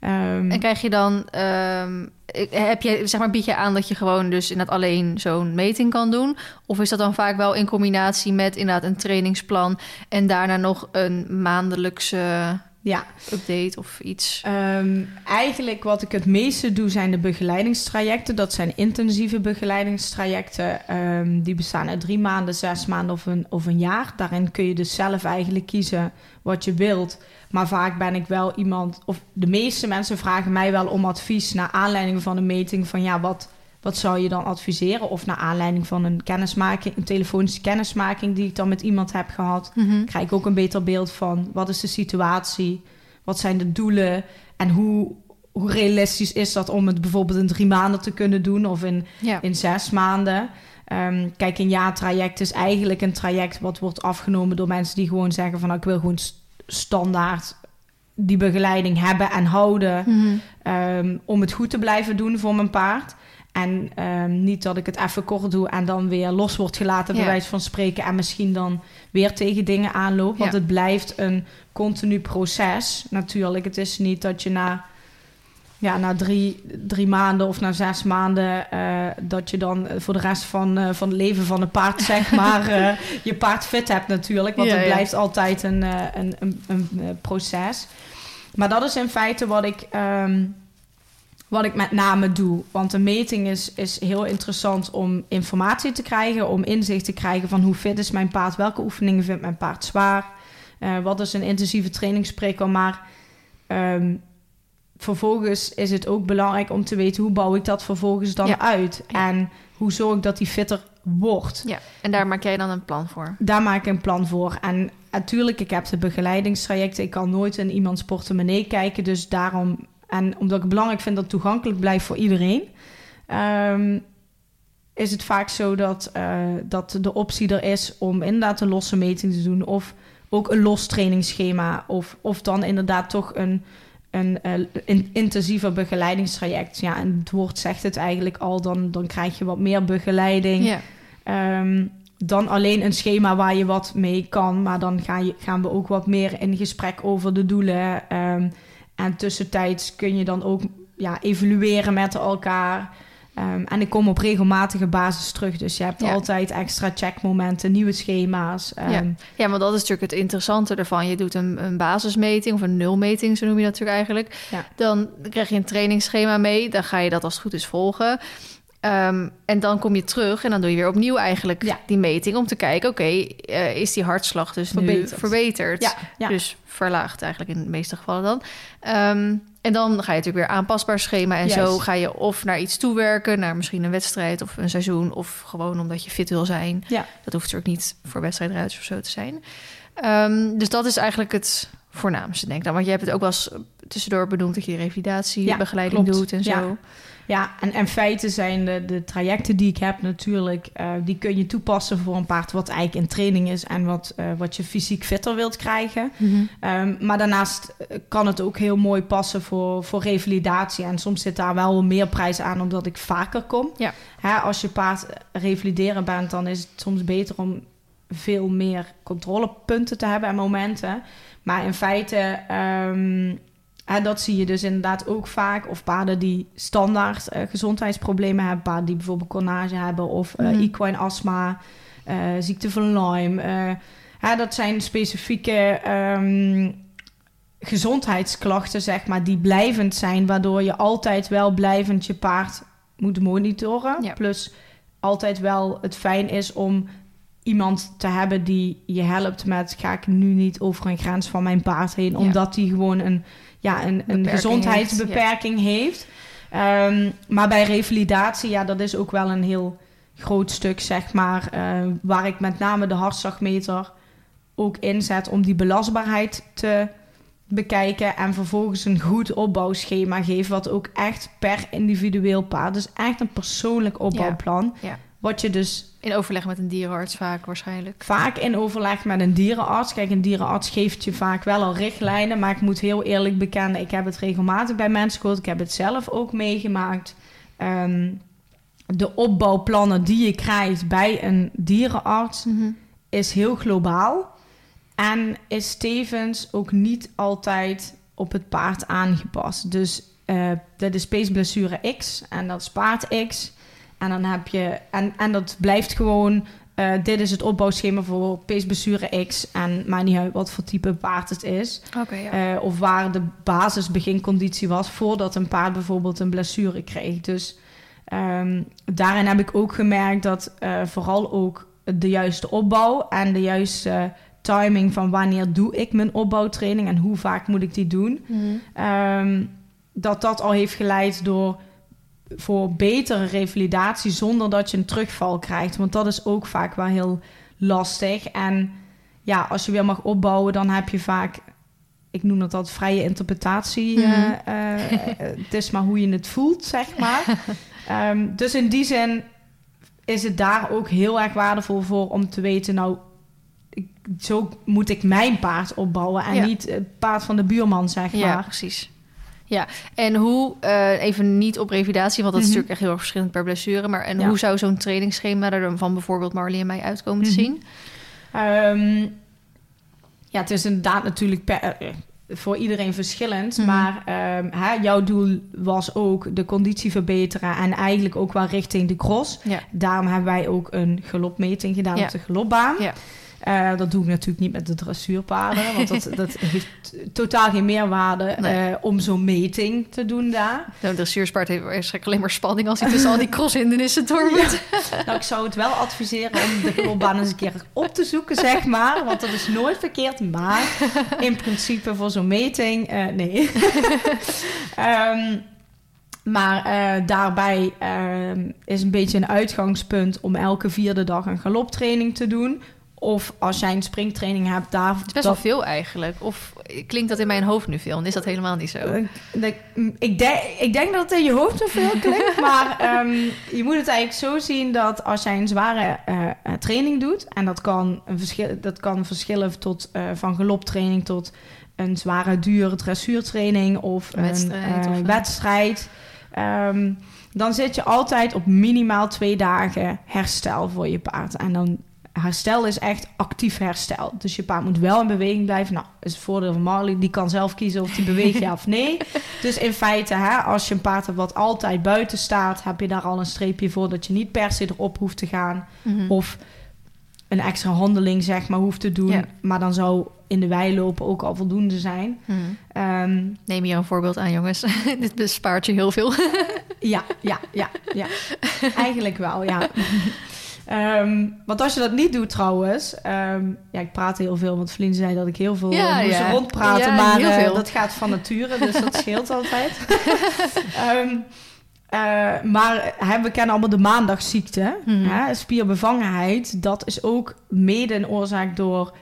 Ehm, En krijg je dan, ehm, heb je, zeg maar, bied je aan dat je gewoon dus inderdaad alleen zo'n meting kan doen? Of is dat dan vaak wel in combinatie met inderdaad een trainingsplan en daarna nog een maandelijkse ja, update of iets? Ehm, eigenlijk wat ik het meeste doe zijn de begeleidingstrajecten. Dat zijn intensieve begeleidingstrajecten. Die bestaan uit drie maanden, zes maanden of een, of een jaar. Daarin kun je dus zelf eigenlijk kiezen wat je wilt. Maar vaak ben ik wel iemand, of de meeste mensen vragen mij wel om advies naar aanleiding van een meting. Van ja, wat, wat zou je dan adviseren? Of naar aanleiding van een kennismaking, een telefonische kennismaking die ik dan met iemand heb gehad Mhm. krijg ik ook een beter beeld van wat is de situatie, wat zijn de doelen en hoe, hoe realistisch is dat om het bijvoorbeeld in drie maanden te kunnen doen of in, Ja. in zes maanden. Ehm, kijk, een jaartraject is eigenlijk een traject wat wordt afgenomen door mensen die gewoon zeggen van nou, ik wil gewoon standaard die begeleiding hebben en houden Mhm. ehm, om het goed te blijven doen voor mijn paard. En ehm, niet dat ik het even kort doe en dan weer los wordt gelaten, bij wijze van spreken. En misschien dan weer tegen dingen aanloop. Want het blijft een continu proces natuurlijk. Het is niet dat je na, ja, na drie, drie maanden of na zes maanden... Uh, dat je dan voor de rest van, uh, van het leven van een paard, zeg maar... uh, je paard fit hebt natuurlijk. Want het blijft altijd een, een, een, een, proces. Maar dat is in feite wat ik... Um, wat ik met name doe. Want een meting is, is heel interessant om informatie te krijgen, om inzicht te krijgen van hoe fit is mijn paard, welke oefeningen vindt mijn paard zwaar, wat is een intensieve trainingsprikkel. Maar um, vervolgens is het ook belangrijk om te weten hoe bouw ik dat vervolgens dan uit en hoe zorg ik dat die fitter wordt. Ja, en daar maak jij dan een plan voor? Daar maak ik een plan voor. En natuurlijk, ik heb de begeleidingstrajecten. Ik kan nooit in iemands portemonnee kijken. Dus daarom en omdat ik het belangrijk vind dat het toegankelijk blijft voor iedereen, um, is het vaak zo dat, uh, dat de optie er is om inderdaad een losse meting te doen. Of ook een los trainingsschema. Of, of dan inderdaad toch een, een uh, intensiever begeleidingstraject. Ja, en het woord zegt het eigenlijk al. Dan, dan krijg je wat meer begeleiding. Ja. Um, dan alleen een schema waar je wat mee kan. Maar dan ga je, gaan we ook wat meer in gesprek over de doelen. Um, en tussentijds kun je dan ook ja, evalueren met elkaar. Um, en ik kom op regelmatige basis terug. Dus je hebt altijd extra checkmomenten, nieuwe schema's. Um, ja. ja, want dat is natuurlijk het interessante ervan. Je doet een, een basismeting of een nulmeting, zo noem je dat natuurlijk eigenlijk. Ja. Dan krijg je een trainingsschema mee. Dan ga je dat als het goed is volgen. Um, en dan kom je terug en dan doe je weer opnieuw eigenlijk ja. die meting om te kijken, oké, okay, uh, is die hartslag dus verbeterd. nu verbeterd? Ja, ja. Dus verlaagd eigenlijk in de meeste gevallen dan. Um, en dan ga je natuurlijk weer aanpasbaar schema en zo ga je of naar iets toewerken, naar misschien een wedstrijd of een seizoen, of gewoon omdat je fit wil zijn. Ja. Dat hoeft natuurlijk niet voor wedstrijdruiters of zo te zijn. Um, dus dat is eigenlijk het voornaamste, denk ik. Dan. Want je hebt het ook wel eens tussendoor benoemd dat je revalidatiebegeleiding ja, doet en zo. Ja, en, en feiten zijn de, de trajecten die ik heb natuurlijk, uh, die kun je toepassen voor een paard wat eigenlijk in training is en wat, uh, wat je fysiek fitter wilt krijgen. Mm -hmm. um, maar daarnaast eh, kan het ook heel mooi passen voor, voor revalidatie. En soms zit daar wel meer prijs aan omdat ik vaker kom. Ja. Hè, als je paard revalideren bent, dan is het soms beter om veel meer controlepunten te hebben en momenten. Maar in feite um, en dat zie je dus inderdaad ook vaak. Of paarden die standaard uh, gezondheidsproblemen hebben. Paarden die bijvoorbeeld cornage hebben of uh, mm. equine astma, uh, ziekte van Lyme. Ja, dat zijn specifieke um, gezondheidsklachten, zeg maar, die blijvend zijn. Waardoor je altijd wel blijvend je paard moet monitoren. Ja. Plus altijd wel het fijn is om iemand te hebben die je helpt met... ga ik nu niet over een grens van mijn paard heen... omdat die gewoon een ja, een, een gezondheidsbeperking heeft. Um, maar bij revalidatie, ja, dat is ook wel een heel groot stuk, zeg maar. Uh, waar ik met name de hartslagmeter ook inzet om die belastbaarheid te bekijken. En vervolgens een goed opbouwschema geef, wat ook echt per individueel paard. Dus echt een persoonlijk opbouwplan. Ja. Wat je dus... In overleg met een dierenarts vaak waarschijnlijk. Vaak in overleg met een dierenarts. Kijk, een dierenarts geeft je vaak wel al richtlijnen. Maar ik moet heel eerlijk bekennen, ik heb het regelmatig bij mensen gehoord. Ik heb het zelf ook meegemaakt. Um, de opbouwplannen die je krijgt bij een dierenarts... Mhm. is heel globaal. En is tevens ook niet altijd op het paard aangepast. Dus uh, dat is peesblessure X en dat is paard X... En dan heb je, en, en dat blijft gewoon, uh, dit is het opbouwschema voor peesblessure X. En maakt niet uit wat voor type paard het is. Okay, ja. uh, of waar de basis beginconditie was voordat een paard bijvoorbeeld een blessure kreeg. Dus um, daarin heb ik ook gemerkt dat uh, vooral ook de juiste opbouw en de juiste timing van wanneer doe ik mijn opbouwtraining en hoe vaak moet ik die doen. Mm. Um, dat dat al heeft geleid door voor betere revalidatie zonder dat je een terugval krijgt. Want dat is ook vaak wel heel lastig. En ja, als je weer mag opbouwen, dan heb je vaak, ik noem dat altijd vrije interpretatie. Mm het is maar hoe je het voelt, zeg maar. um, dus in die zin is het daar ook heel erg waardevol voor om te weten, nou, zo moet ik mijn paard opbouwen en niet het paard van de buurman, zeg maar. Ja, precies. Ja, en hoe, uh, even niet op revalidatie, want dat is mhm. natuurlijk echt heel erg verschillend per blessure. Maar en hoe zou zo'n trainingsschema er van bijvoorbeeld Marley en mij uitkomen te mhm. zien? Um, ja, het is inderdaad natuurlijk per, uh, voor iedereen verschillend. Mhm. Maar um, hè, jouw doel was ook de conditie verbeteren en eigenlijk ook wel richting de cross. Ja. Daarom hebben wij ook een galopmeting gedaan op de galopbaan. Ja. Uh, dat doe ik natuurlijk niet met de dressuurpaarden, want dat, dat heeft totaal geen meerwaarde uh, om zo'n meting te doen daar. Nou, de dressuurspaard heeft waarschijnlijk alleen maar spanning als hij tussen al die crosshindernissen door moet. Nou, ik zou het wel adviseren om de galopbaan eens een keer op te zoeken, zeg maar, want dat is nooit verkeerd. Maar in principe voor zo'n meting, uh, nee. um, Maar uh, daarbij uh, is een beetje een uitgangspunt om elke vierde dag een galoptraining te doen. Of als jij een springtraining hebt, daar... Het is best wel veel eigenlijk. Of klinkt dat in mijn hoofd nu veel? En is dat helemaal niet zo? Uh, ik, denk, ik denk dat het in je hoofd zo veel klinkt. maar um, je moet het eigenlijk zo zien dat als jij een zware uh, training doet... en dat kan, een verschil, dat kan verschillen tot, uh, van galoptraining tot een zware, dure dressuurtraining... of wedstrijd, een of wedstrijd... Um, dan zit je altijd op minimaal twee dagen herstel voor je paard. En dan herstel is echt actief herstel. Dus je paard moet wel in beweging blijven. Nou, is het voordeel van Marley. Die kan zelf kiezen of die beweegt ja of nee. Dus in feite, hè, als je een paard hebt wat altijd buiten staat... heb je daar al een streepje voor dat je niet per se erop hoeft te gaan. Mhm. Of een extra handeling, zeg maar, hoeft te doen. Maar dan zou in de wei lopen ook al voldoende zijn. Mhm. Ehm, Neem je een voorbeeld aan, jongens. Dit bespaart je heel veel. ja, ja, ja, ja. Eigenlijk wel, ja. Um, want als je dat niet doet trouwens... Um, ja, ik praat heel veel, want Vlien zei dat ik heel veel ja, moest ja. rondpraten. Ja, maar uh, dat gaat van nature, dus dat scheelt altijd. um, uh, maar hè, we kennen allemaal de maandagziekte. Mm hè, spierbevangenheid. Dat is ook mede een oorzaak door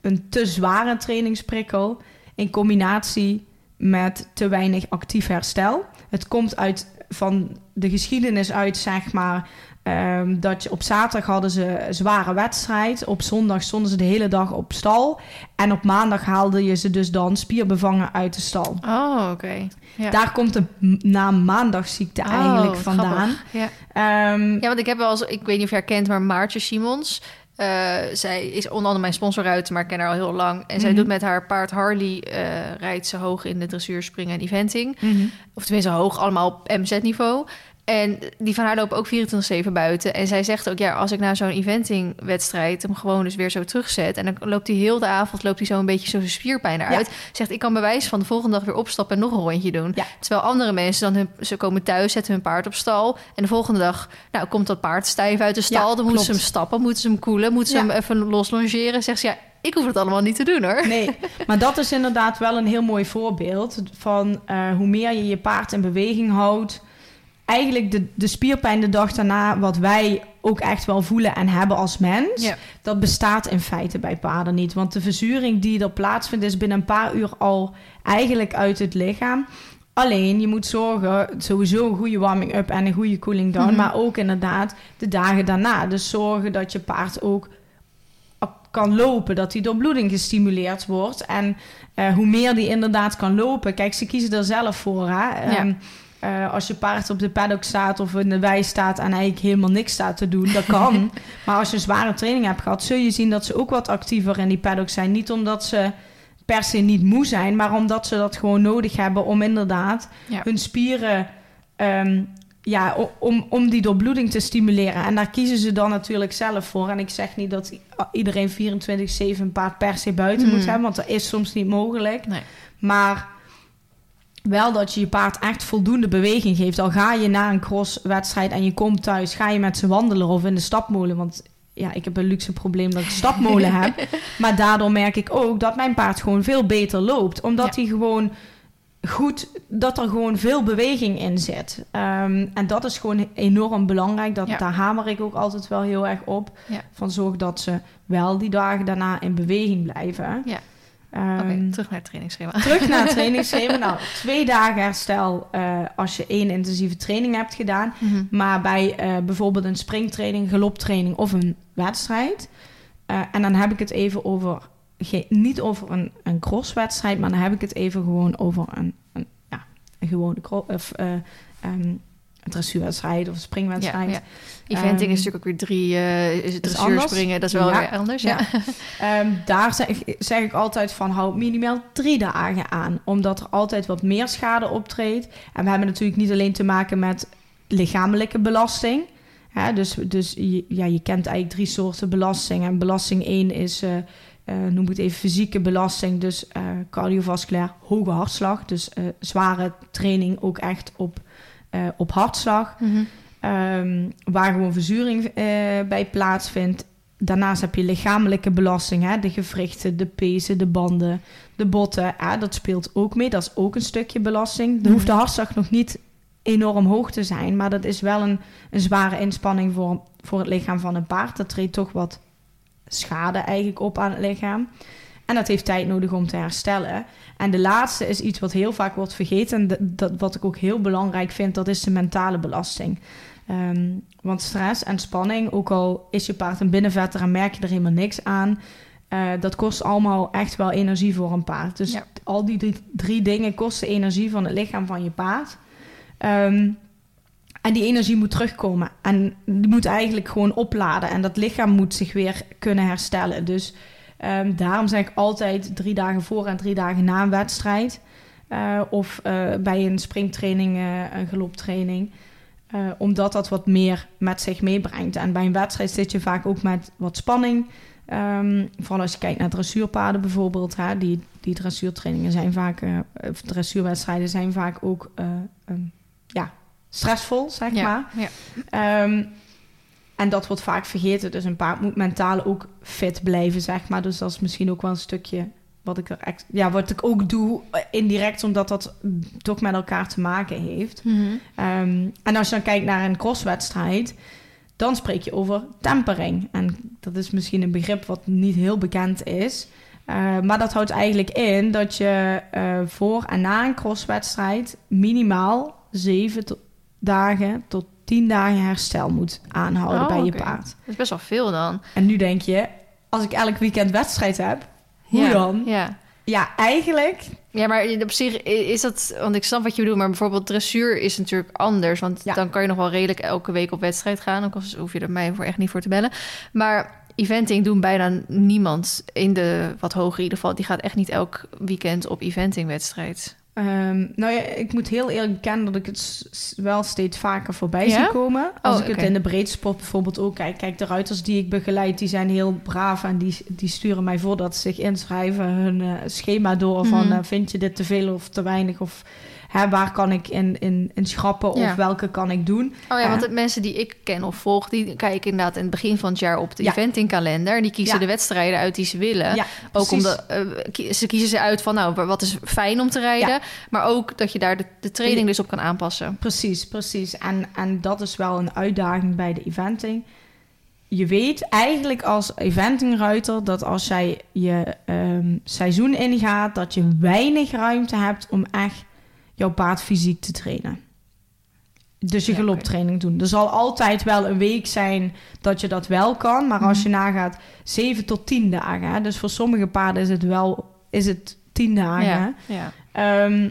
een te zware trainingsprikkel... in combinatie met te weinig actief herstel. Het komt uit van de geschiedenis uit, zeg maar, Um, dat je op zaterdag hadden ze een zware wedstrijd. Op zondag stonden ze de hele dag op stal. En op maandag haalde je ze dus dan spierbevangen uit de stal. Oh, oké. Ja. Daar komt de naam maandagziekte oh, eigenlijk vandaan. Ja. Um, ja, want ik heb wel eens, ik weet niet of je herkent, maar Maartje Simons. Uh, zij is onder andere mijn sponsoruit, maar ik ken haar al heel lang. En zij mhm. doet met haar paard Harley, uh, rijdt ze hoog in de dressuur, springen en eventing. Mm -hmm. Of tenminste hoog, allemaal op MZ-niveau. En die van haar lopen ook 24-7 buiten. En zij zegt ook, ja, als ik na zo'n eventingwedstrijd hem gewoon dus weer zo terugzet... en dan loopt hij heel de avond loopt hij zo een beetje zo zijn spierpijn eruit. Zegt, ik kan bewijs van de volgende dag weer opstappen en nog een rondje doen. Terwijl andere mensen dan, hun, ze komen thuis, zetten hun paard op stal... en de volgende dag nou, komt dat paard stijf uit de stal. dan moeten ze hem stappen, moeten ze hem koelen, moeten ze hem even los longeren. Zegt ze, ja, ik hoef het allemaal niet te doen hoor. Nee, maar dat is inderdaad wel een heel mooi voorbeeld... van uh, hoe meer je je paard in beweging houdt eigenlijk de, de spierpijn de dag daarna, wat wij ook echt wel voelen en hebben als mens, dat bestaat in feite bij paarden niet. Want de verzuring die er plaatsvindt, is binnen een paar uur al eigenlijk uit het lichaam. Alleen je moet zorgen, sowieso een goede warming-up en een goede cooling down, mhm. maar ook inderdaad de dagen daarna. Dus zorgen dat je paard ook kan lopen, dat die doorbloeding gestimuleerd wordt. En uh, hoe meer die inderdaad kan lopen, kijk, ze kiezen er zelf voor. Hè? Ja. Um, uh, als je paard op de paddock staat of in de wei staat en eigenlijk helemaal niks staat te doen, dat kan. maar als je een zware training hebt gehad, zul je zien dat ze ook wat actiever in die paddock zijn. Niet omdat ze per se niet moe zijn, maar omdat ze dat gewoon nodig hebben om inderdaad hun spieren. Um, ja, om, om die doorbloeding te stimuleren. En daar kiezen ze dan natuurlijk zelf voor. En ik zeg niet dat iedereen 24-7 een paard per se buiten moet hmm. hebben, want dat is soms niet mogelijk. Nee. Maar wel dat je je paard echt voldoende beweging geeft. Al ga je na een crosswedstrijd en je komt thuis, ga je met ze wandelen of in de stapmolen. Want ja, ik heb een luxe probleem dat ik stapmolen heb. Maar daardoor merk ik ook dat mijn paard gewoon veel beter loopt. Omdat hij gewoon goed, dat er gewoon veel beweging in zit. Um, en dat is gewoon enorm belangrijk. Dat, Daar hamer ik ook altijd wel heel erg op. Van zorg dat ze wel die dagen daarna in beweging blijven. Ja. Um, terug naar het trainingsschema. Terug naar het trainingsschema. nou, twee dagen herstel uh, als je één intensieve training hebt gedaan. Mm -hmm. Maar bij uh, bijvoorbeeld een springtraining, galoptraining of een wedstrijd. Uh, en dan heb ik het even over, niet over een, een crosswedstrijd, maar dan heb ik het even gewoon over een, een ja, gewone of, um, dressuurwedstrijd of springwedstrijd. Ja, Eventing is natuurlijk ook weer drie, uh, is het dressuur springen, dat is wel weer anders. Ja. Ehm, daar zeg, zeg, ik altijd van hou minimaal drie dagen aan, omdat er altijd wat meer schade optreedt. En we hebben natuurlijk niet alleen te maken met lichamelijke belasting. Ja, dus dus je, ja, je kent eigenlijk drie soorten belasting. En belasting 1 is, uh, uh, noem het even, fysieke belasting. Dus cardiovasculair, hoge hartslag. Dus zware training ook echt op, op hartslag. Mm waar gewoon verzuring bij plaatsvindt. Daarnaast heb je lichamelijke belasting. Hè? De gewrichten, de pezen, de banden, de botten. dat speelt ook mee. Dat is ook een stukje belasting. Dan mhm. hoeft de hartslag nog niet enorm hoog te zijn. Maar dat is wel een, een zware inspanning voor, voor het lichaam van een paard. Dat treedt toch wat schade eigenlijk op aan het lichaam. En dat heeft tijd nodig om te herstellen. En de laatste is iets wat heel vaak wordt vergeten. En dat, wat ik ook heel belangrijk vind, dat is de mentale belasting. Ehm, want stress en spanning, ook al is je paard een binnenvetter en merk je er helemaal niks aan, uh, dat kost allemaal echt wel energie voor een paard. Dus al die drie, drie, dingen kosten energie van het lichaam van je paard. Ehm, en die energie moet terugkomen. En die moet eigenlijk gewoon opladen. En dat lichaam moet zich weer kunnen herstellen. Dus um, daarom zeg ik altijd drie dagen voor en drie dagen na een wedstrijd. Uh, of uh, bij een springtraining, uh, een galoptraining. omdat dat wat meer met zich meebrengt. En bij een wedstrijd zit je vaak ook met wat spanning. Um, vooral als je kijkt naar dressuurpaden bijvoorbeeld. Hè, die, die dressuurtrainingen zijn vaak, of dressuurwedstrijden zijn vaak ook um, ja, stressvol, zeg maar. Ja. Ehm, en dat wordt vaak vergeten. Dus een paard moet mentaal ook fit blijven, zeg maar. Dus dat is misschien ook wel een stukje wat ik er ja, wat ik ook doe eh, indirect, omdat dat toch met elkaar te maken heeft. Mhm. Ehm, en als je dan kijkt naar een crosswedstrijd, dan spreek je over tempering. En dat is misschien een begrip wat niet heel bekend is. Uh, maar dat houdt eigenlijk in dat je uh, voor en na een crosswedstrijd minimaal zeven dagen tot tien dagen herstel moet aanhouden oh, bij je paard. Dat is best wel veel dan. En nu denk je, als ik elk weekend wedstrijd heb, hoe dan? Ja. ja, eigenlijk. Ja, maar op zich is dat, want ik snap wat je bedoelt, maar bijvoorbeeld dressuur is natuurlijk anders. Want dan kan je nog wel redelijk elke week op wedstrijd gaan. Ook al hoef je er mij voor echt niet voor te bellen. Maar eventing doen bijna niemand in de wat hoger in ieder geval. Die gaat echt niet elk weekend op eventingwedstrijd. Um, nou ja, ik moet heel eerlijk bekennen dat ik het wel steeds vaker voorbij zie komen. Als oh, ik het in de breedsport bijvoorbeeld ook kijk. Kijk, de ruiters die ik begeleid, die zijn heel braaf en die, die sturen mij voordat ze zich inschrijven hun uh, schema door van uh, vind je dit te veel of te weinig of Hè, waar kan ik in, in, in schrappen of welke kan ik doen? Oh ja, want de mensen die ik ken of volg, die kijken inderdaad in het begin van het jaar op de ja. eventingkalender. En die kiezen de wedstrijden uit die ze willen. Ja, ook omdat uh, ze kiezen ze uit van nou, wat is fijn om te rijden. Maar ook dat je daar de, de training dus op kan aanpassen. Precies, precies. En, en dat is wel een uitdaging bij de eventing je weet eigenlijk als eventingruiter dat als jij je um, seizoen ingaat, dat je weinig ruimte hebt om echt jouw paard fysiek te trainen. Dus je galoptraining doen. Er zal altijd wel een week zijn dat je dat wel kan. Maar als mhm. je nagaat, 7 tot 10 dagen. Hè? Dus voor sommige paarden is het wel is het 10 dagen. Ja, ehm,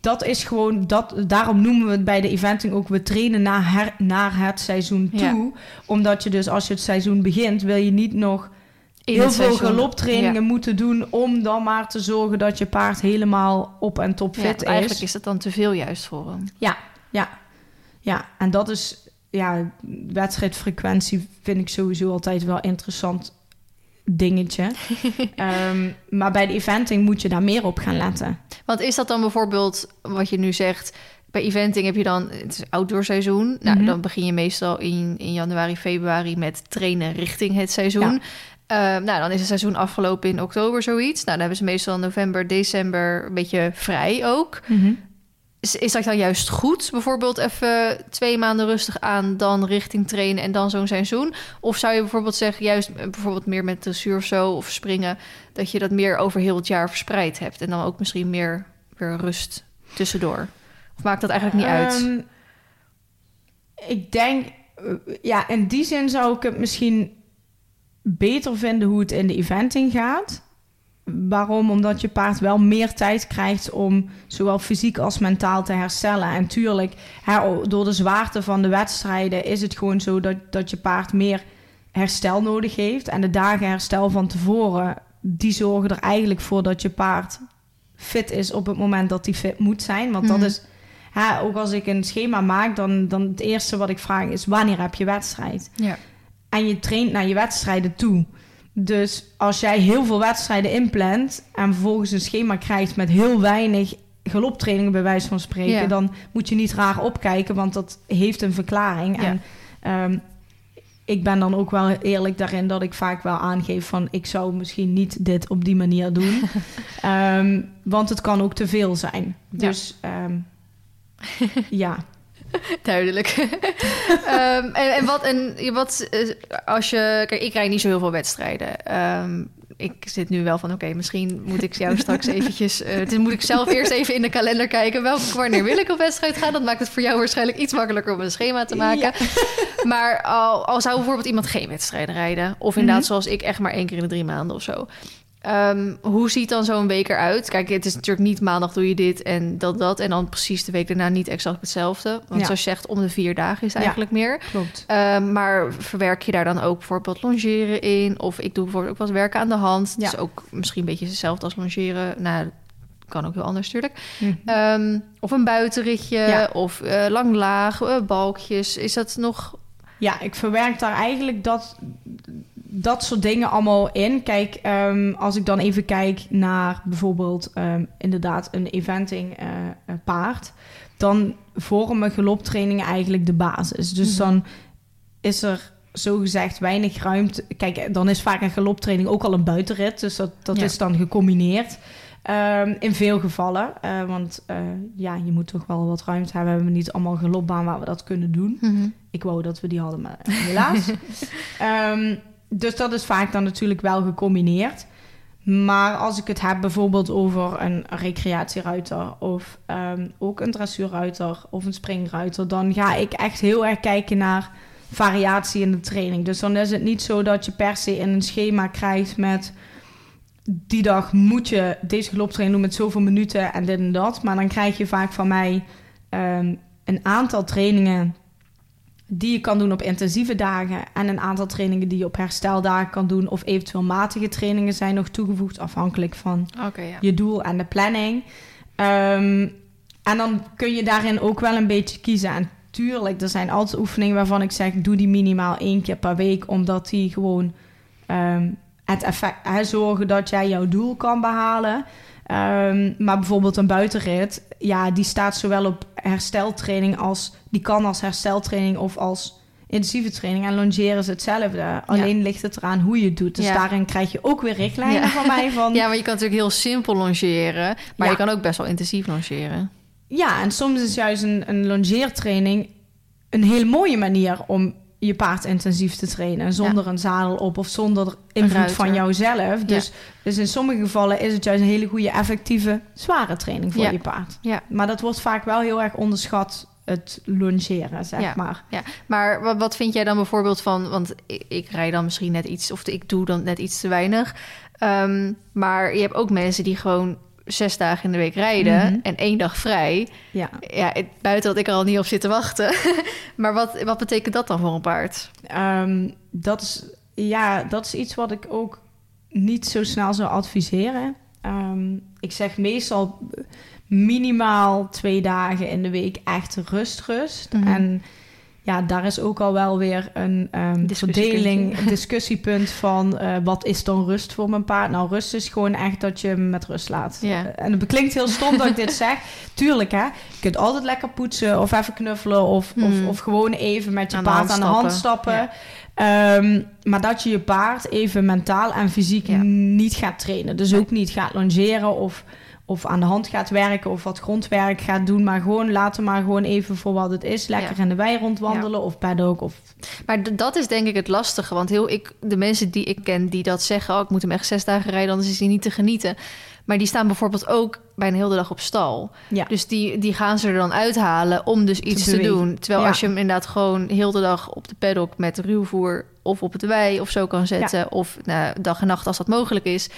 dat is gewoon, dat, daarom noemen we het bij de eventing ook, we trainen naar, naar het seizoen toe. Omdat je dus als je het seizoen begint, wil je niet nog heel veel galoptrainingen moeten doen om dan maar te zorgen dat je paard helemaal op en top fit is. Eigenlijk is het dan te veel juist voor hem. Ja, ja, ja. En dat is, ja, wedstrijdfrequentie vind ik sowieso altijd wel interessant dingetje. Ehm, maar bij de eventing moet je daar meer op gaan letten. Want is dat dan bijvoorbeeld wat je nu zegt? Bij eventing heb je dan het is outdoor seizoen. Nou, mhm. dan begin je meestal in, in januari, februari met trainen richting het seizoen. Uh, nou, dan is het seizoen afgelopen in oktober zoiets. Nou, dan hebben ze meestal november, december een beetje vrij ook. Mhm. is, is, dat dan juist goed? Bijvoorbeeld even twee maanden rustig aan, dan richting trainen en dan zo'n seizoen? Of zou je bijvoorbeeld zeggen, juist bijvoorbeeld meer met dressuur of zo of springen, dat je dat meer over heel het jaar verspreid hebt en dan ook misschien meer weer rust tussendoor? Of maakt dat eigenlijk niet uit? Ehm, ik denk, eh, ja, in die zin zou ik het misschien beter vinden hoe het in de eventing gaat. Waarom? Omdat je paard wel meer tijd krijgt om zowel fysiek als mentaal te herstellen. En tuurlijk, hè, door de zwaarte van de wedstrijden is het gewoon zo dat, dat je paard meer herstel nodig heeft. En de dagen herstel van tevoren, die zorgen er eigenlijk voor dat je paard fit is op het moment dat hij fit moet zijn. Want dat Mhm. is, hè, ook als ik een schema maak, dan, dan het eerste wat ik vraag is: wanneer heb je wedstrijd? Ja. En je traint naar je wedstrijden toe. Dus als jij heel veel wedstrijden inplant en vervolgens een schema krijgt met heel weinig galoptrainingen bij wijze van spreken, Ja. dan moet je niet raar opkijken, want dat heeft een verklaring. Ja. En ehm, ik ben dan ook wel eerlijk daarin dat ik vaak wel aangeef van ik zou misschien niet dit op die manier doen. Ehm, want het kan ook te veel zijn. Ja. Dus ehm, ja. Duidelijk. Ehm, en, en wat, en wat eh, als je... Kijk, ik rijd niet zo heel veel wedstrijden. Ehm, ik zit nu wel van, oké, misschien moet ik jou straks eventjes... eh dus moet ik zelf eerst even in de kalender kijken... welke wanneer wil ik op wedstrijd gaan? Dat maakt het voor jou waarschijnlijk iets makkelijker om een schema te maken. Maar al, al zou bijvoorbeeld iemand geen wedstrijden rijden... of inderdaad Mhm. zoals ik echt maar één keer in de drie maanden of zo... Ehm, hoe ziet dan zo'n week eruit? Kijk, het is natuurlijk niet maandag doe je dit en dat, dat. En dan precies de week daarna niet exact hetzelfde. Want Ja. zoals je zegt, om de vier dagen is het Ja. eigenlijk meer. Klopt. Ehm, maar verwerk je daar dan ook bijvoorbeeld longeren in? Of ik doe bijvoorbeeld ook wat werken aan de hand. Ja. Dus ook misschien een beetje hetzelfde als longeren. Nou, kan ook heel anders natuurlijk. Mhm. Ehm, of een buitenritje, Ja. of eh, lang laag, eh, balkjes. Is dat nog... Ja, ik verwerk daar eigenlijk dat, dat soort dingen allemaal in. Kijk, ehm, als ik dan even kijk naar bijvoorbeeld ehm, inderdaad een eventing eh, paard, dan vormen galoptrainingen eigenlijk de basis. Dus Mhm. dan is er zogezegd weinig ruimte. Kijk, dan is vaak een galoptraining ook al een buitenrit, dus dat, dat Ja. is dan gecombineerd. Ehm, in veel gevallen, eh, want eh, ja, je moet toch wel wat ruimte hebben. We hebben niet allemaal een galopbaan waar we dat kunnen doen. Ik wou dat we die hadden, maar helaas. Dus dat is vaak dan natuurlijk wel gecombineerd. Maar als ik het heb bijvoorbeeld over een recreatieruiter of ehm, ook een dressuurruiter of een springruiter, dan ga ik echt heel erg kijken naar variatie in de training. Dus dan is het niet zo dat je per se in een schema krijgt met die dag moet je deze galoptraining doen met zoveel minuten en dit en dat. Maar dan krijg je vaak van mij ehm, een aantal trainingen die je kan doen op intensieve dagen en een aantal trainingen die je op hersteldagen kan doen of eventueel matige trainingen zijn nog toegevoegd afhankelijk van ja. je doel en de planning. Ehm, en dan kun je daarin ook wel een beetje kiezen. En tuurlijk, er zijn altijd oefeningen waarvan ik zeg: doe die minimaal één keer per week, omdat die gewoon ehm, het effect hè, zorgen dat jij jouw doel kan behalen. Ehm, maar bijvoorbeeld een buitenrit, ja, die staat zowel op hersteltraining als die kan als hersteltraining of als intensieve training. En longeren is hetzelfde. Alleen ligt het eraan hoe je het doet. Dus Ja. daarin krijg je ook weer richtlijnen Ja. van mij. Van, Ja, maar je kan natuurlijk heel simpel longeren. Maar je kan ook best wel intensief longeren. Ja, en soms is juist een, een longeertraining een heel mooie manier om je paard intensief te trainen. Zonder een zadel op of zonder invloed van jouzelf. Dus, dus in sommige gevallen is het juist een hele goede, effectieve, zware training voor Ja. je paard. Ja. Maar dat wordt vaak wel heel erg onderschat, het longeren, zeg Ja. maar. Maar wat, wat vind jij dan bijvoorbeeld van... Want ik, ik rij dan misschien net iets... of ik doe dan net iets te weinig. Ehm, maar je hebt ook mensen die gewoon zes dagen in de week rijden... Mhm. en één dag vrij. Ja. Ja, buiten dat ik er al niet op zit te wachten. maar wat, wat betekent dat dan voor een paard? Ehm, dat, is, ja, dat is iets wat ik ook niet zo snel zou adviseren. Ehm, ik zeg meestal minimaal twee dagen in de week echt rust, rust. Mhm. En ja, daar is ook al wel weer een Discussiepuntje. verdeling, een discussiepunt van eh, wat is dan rust voor mijn paard? Nou, rust is gewoon echt dat je hem met rust laat. Eh, en het klinkt heel stom dat ik dit zeg. Tuurlijk, hè. Je kunt altijd lekker poetsen of even knuffelen of, of, Hmm. of gewoon even met je Aan paard aan de hand stappen. Ehm, maar dat je je paard even mentaal en fysiek Ja. niet gaat trainen. Dus ook niet gaat longeren of, of aan de hand gaat werken of wat grondwerk gaat doen. Maar gewoon laten maar gewoon even voor wat het is. Lekker Ja. in de wei rondwandelen of paddock. Of... Maar dat is denk ik het lastige. Want heel ik, de mensen die ik ken die dat zeggen... Oh, ik moet hem echt zes dagen rijden, anders is hij niet te genieten. Maar die staan bijvoorbeeld ook bij een hele dag op stal. Ja. Dus die, die gaan ze er dan uithalen om dus iets te, doen. Terwijl Ja. als je hem inderdaad gewoon heel de dag op de paddock met ruwvoer... of op het wei of zo kan zetten... of nou, dag en nacht als dat mogelijk is...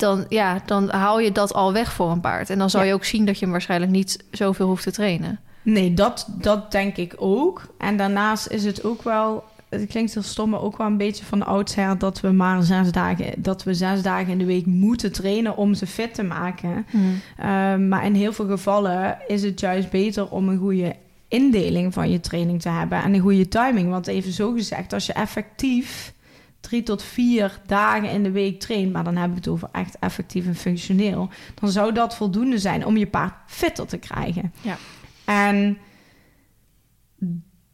dan, ja, dan haal je dat al weg voor een paard. En dan zal je ook zien dat je hem waarschijnlijk niet zoveel hoeft te trainen. Nee, dat, dat denk ik ook. En daarnaast is het ook wel het klinkt heel stom, maar ook wel een beetje van oudsher dat we maar zes dagen, dat we zes dagen in de week moeten trainen om ze fit te maken. Hmm. Ehm, maar in heel veel gevallen is het juist beter om een goede indeling van je training te hebben en een goede timing. Want even zo gezegd, als je effectief drie tot vier dagen in de week traint, maar dan heb ik het over echt effectief en functioneel, dan zou dat voldoende zijn om je paard fitter te krijgen. Ja. En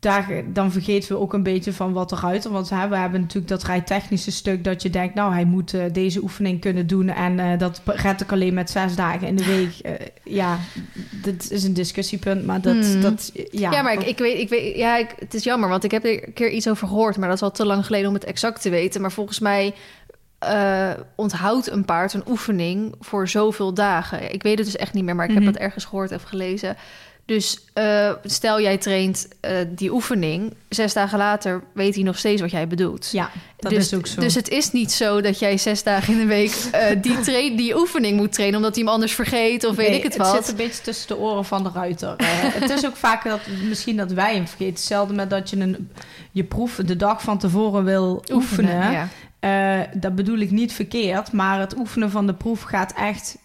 daar, dan vergeten we ook een beetje van wat eruit. Want hè, we hebben natuurlijk dat rijtechnische stuk dat je denkt, nou, hij moet uh, deze oefening kunnen doen. En uh, dat red ik alleen met zes dagen in de week. Uh, ja, dit is een discussiepunt, maar dat, hmm. dat ja. Ja, maar ik, ik weet, ik weet, ja, ik, het is jammer, want ik heb er een keer iets over gehoord, maar dat is al te lang geleden om het exact te weten. Maar volgens mij uh, onthoudt een paard een oefening voor zoveel dagen. Ik weet het dus echt niet meer, maar ik heb mhm. het ergens gehoord of gelezen. Dus uh, stel jij traint uh, die oefening, zes dagen later weet hij nog steeds wat jij bedoelt. Ja, dat dus, is ook zo. Dus het is niet zo dat jij zes dagen in de week uh, die, train, die oefening moet trainen, omdat hij hem anders vergeet of weet ik het wat. Het zit een beetje tussen de oren van de ruiter. het is ook vaak dat misschien dat wij hem vergeten. Hetzelfde met dat je een, je proef de dag van tevoren wil oefenen. oefenen ja. dat bedoel ik niet verkeerd, maar het oefenen van de proef gaat echt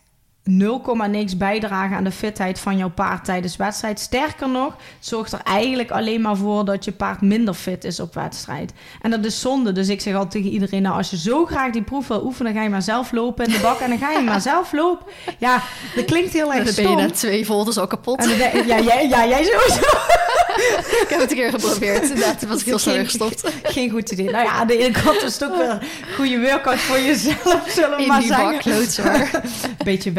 0, niks bijdragen aan de fitheid van jouw paard tijdens wedstrijd. Sterker nog, zorgt er eigenlijk alleen maar voor dat je paard minder fit is op wedstrijd. En dat is zonde. Dus ik zeg altijd tegen iedereen: nou, als je zo graag die proef wil oefenen, ga je maar zelf lopen in de bak en dan ga je maar zelf lopen. Ja, dat klinkt heel erg stom. Dan ben je twee volters al kapot. ja, jij, ja, jij sowieso. ik heb het een keer geprobeerd. Inderdaad, was ik heel snel gestopt. Geen goed idee. Nou ja, aan de ene kant is het ook wel een goede workout voor jezelf, zullen we in maar die zeggen. Beetje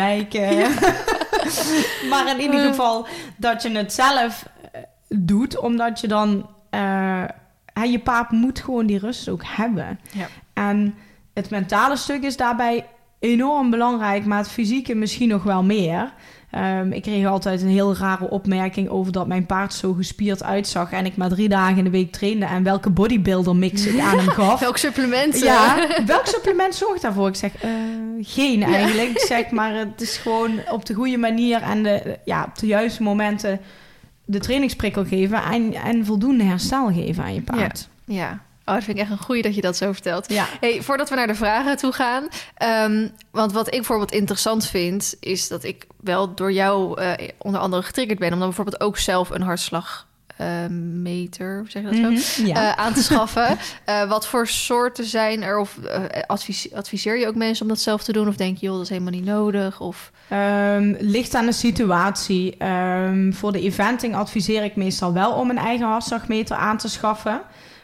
maar in ieder geval dat je het zelf eh, doet, omdat je dan... Uh, je paap moet gewoon die rust ook hebben. Ja. En het mentale stuk is daarbij enorm belangrijk, maar het fysieke misschien nog wel meer. Um, ik kreeg altijd een heel rare opmerking over dat mijn paard zo gespierd uitzag en ik maar drie dagen in de week trainde en welke bodybuilder mix ik aan hem gaf. welk supplement? Ja, welk supplement zorgt daarvoor? Ik zeg, uh, geen eigenlijk. Ik zeg maar, het is gewoon op de goede manier en de, ja, op de juiste momenten de trainingsprikkel geven en, en voldoende herstel geven aan je paard. ja. ja. Oh, dat vind ik echt een goeie dat je dat zo vertelt. Ja. Hey, voordat we naar de vragen toe gaan. Um, want wat ik bijvoorbeeld interessant vind, is dat ik wel door jou uh, onder andere getriggerd ben. Om dan bijvoorbeeld ook zelf een hartslag meter, zeg je dat zo, mhm, ja. uh, aan te schaffen. Uh, wat voor soorten zijn er? Of adviseer je ook mensen om dat zelf te doen? Of denk je, joh, dat is helemaal niet nodig? Of... Um, ligt aan de situatie. Um, voor de eventing adviseer ik meestal wel om een eigen hartslagmeter aan te schaffen.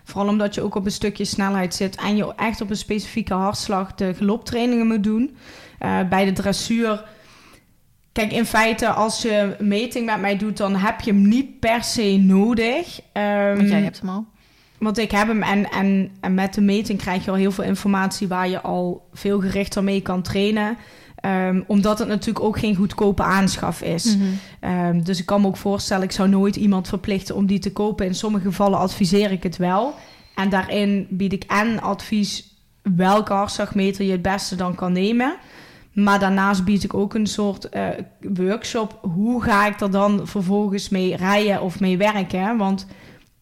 Vooral omdat je ook op een stukje snelheid zit en je echt op een specifieke hartslag de galoptrainingen moet doen. Uh, bij de dressuur. Kijk, in feite, als je een meting met mij doet, dan heb je hem niet per se nodig. Um, want jij hebt hem al. Want ik heb hem en, en, en met de meting krijg je al heel veel informatie waar je al veel gerichter mee kan trainen. Um, omdat het natuurlijk ook geen goedkope aanschaf is. um, dus ik kan me ook voorstellen, ik zou nooit iemand verplichten om die te kopen. In sommige gevallen adviseer ik het wel. En daarin bied ik en advies welke hartslagmeter je het beste dan kan nemen. Maar daarnaast bied ik ook een soort uh, workshop. Hoe ga ik er dan vervolgens mee rijden of mee werken? Want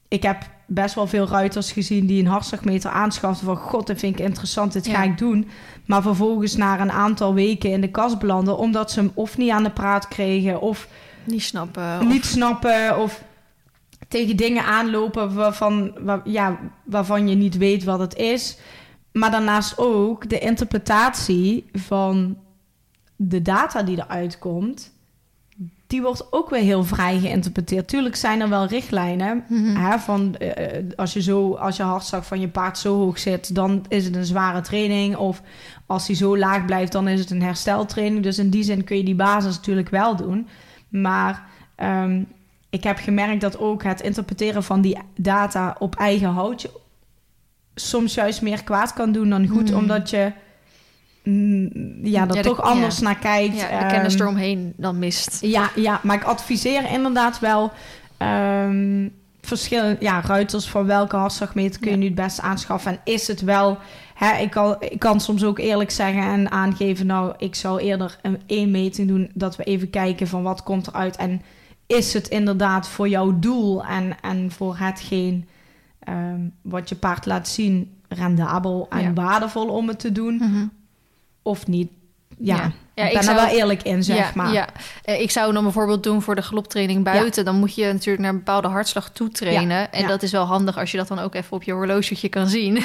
ik heb best wel veel ruiters gezien die een hartslagmeter aanschaften. Van god, dat vind ik interessant, dit ga ik doen. Maar vervolgens na een aantal weken in de kast belanden, omdat ze hem of niet aan de praat kregen of niet snappen. Niet snappen of tegen dingen aanlopen waarvan, waar, ja, waarvan je niet weet wat het is. Maar daarnaast ook de interpretatie van de data die eruit komt die wordt ook weer heel vrij geïnterpreteerd. Tuurlijk zijn er wel richtlijnen. Mhm. hè, van, uh, als, je zo, als je hartslag van je paard zo hoog zit, dan is het een zware training. Of als hij zo laag blijft, dan is het een hersteltraining. Dus in die zin kun je die basis natuurlijk wel doen. Maar um, ik heb gemerkt dat ook het interpreteren van die data op eigen houtje soms juist meer kwaad kan doen dan goed, mhm. omdat je ja, dat toch anders naar kijkt. Ja, de kennis ehm, eromheen dan mist. Ja, ja, maar ik adviseer inderdaad wel um, verschillende ja, ruiters van welke hartslagmeter kun je nu het beste aanschaffen. En is het wel hè, ik, kan, ik kan soms ook eerlijk zeggen en aangeven... nou, ik zou eerder een één meting doen... dat we even kijken van wat komt eruit... en is het inderdaad voor jouw doel en, en voor hetgeen um, wat je paard laat zien... rendabel en waardevol om het te doen... Mhm. Of niet ja, ja. ik ben zou, er wel eerlijk in, zeg maar. Ja, eh, ik zou dan bijvoorbeeld doen voor de galoptraining buiten. Dan moet je natuurlijk naar een bepaalde hartslag toe trainen. en dat is wel handig als je dat dan ook even op je horlogetje kan zien.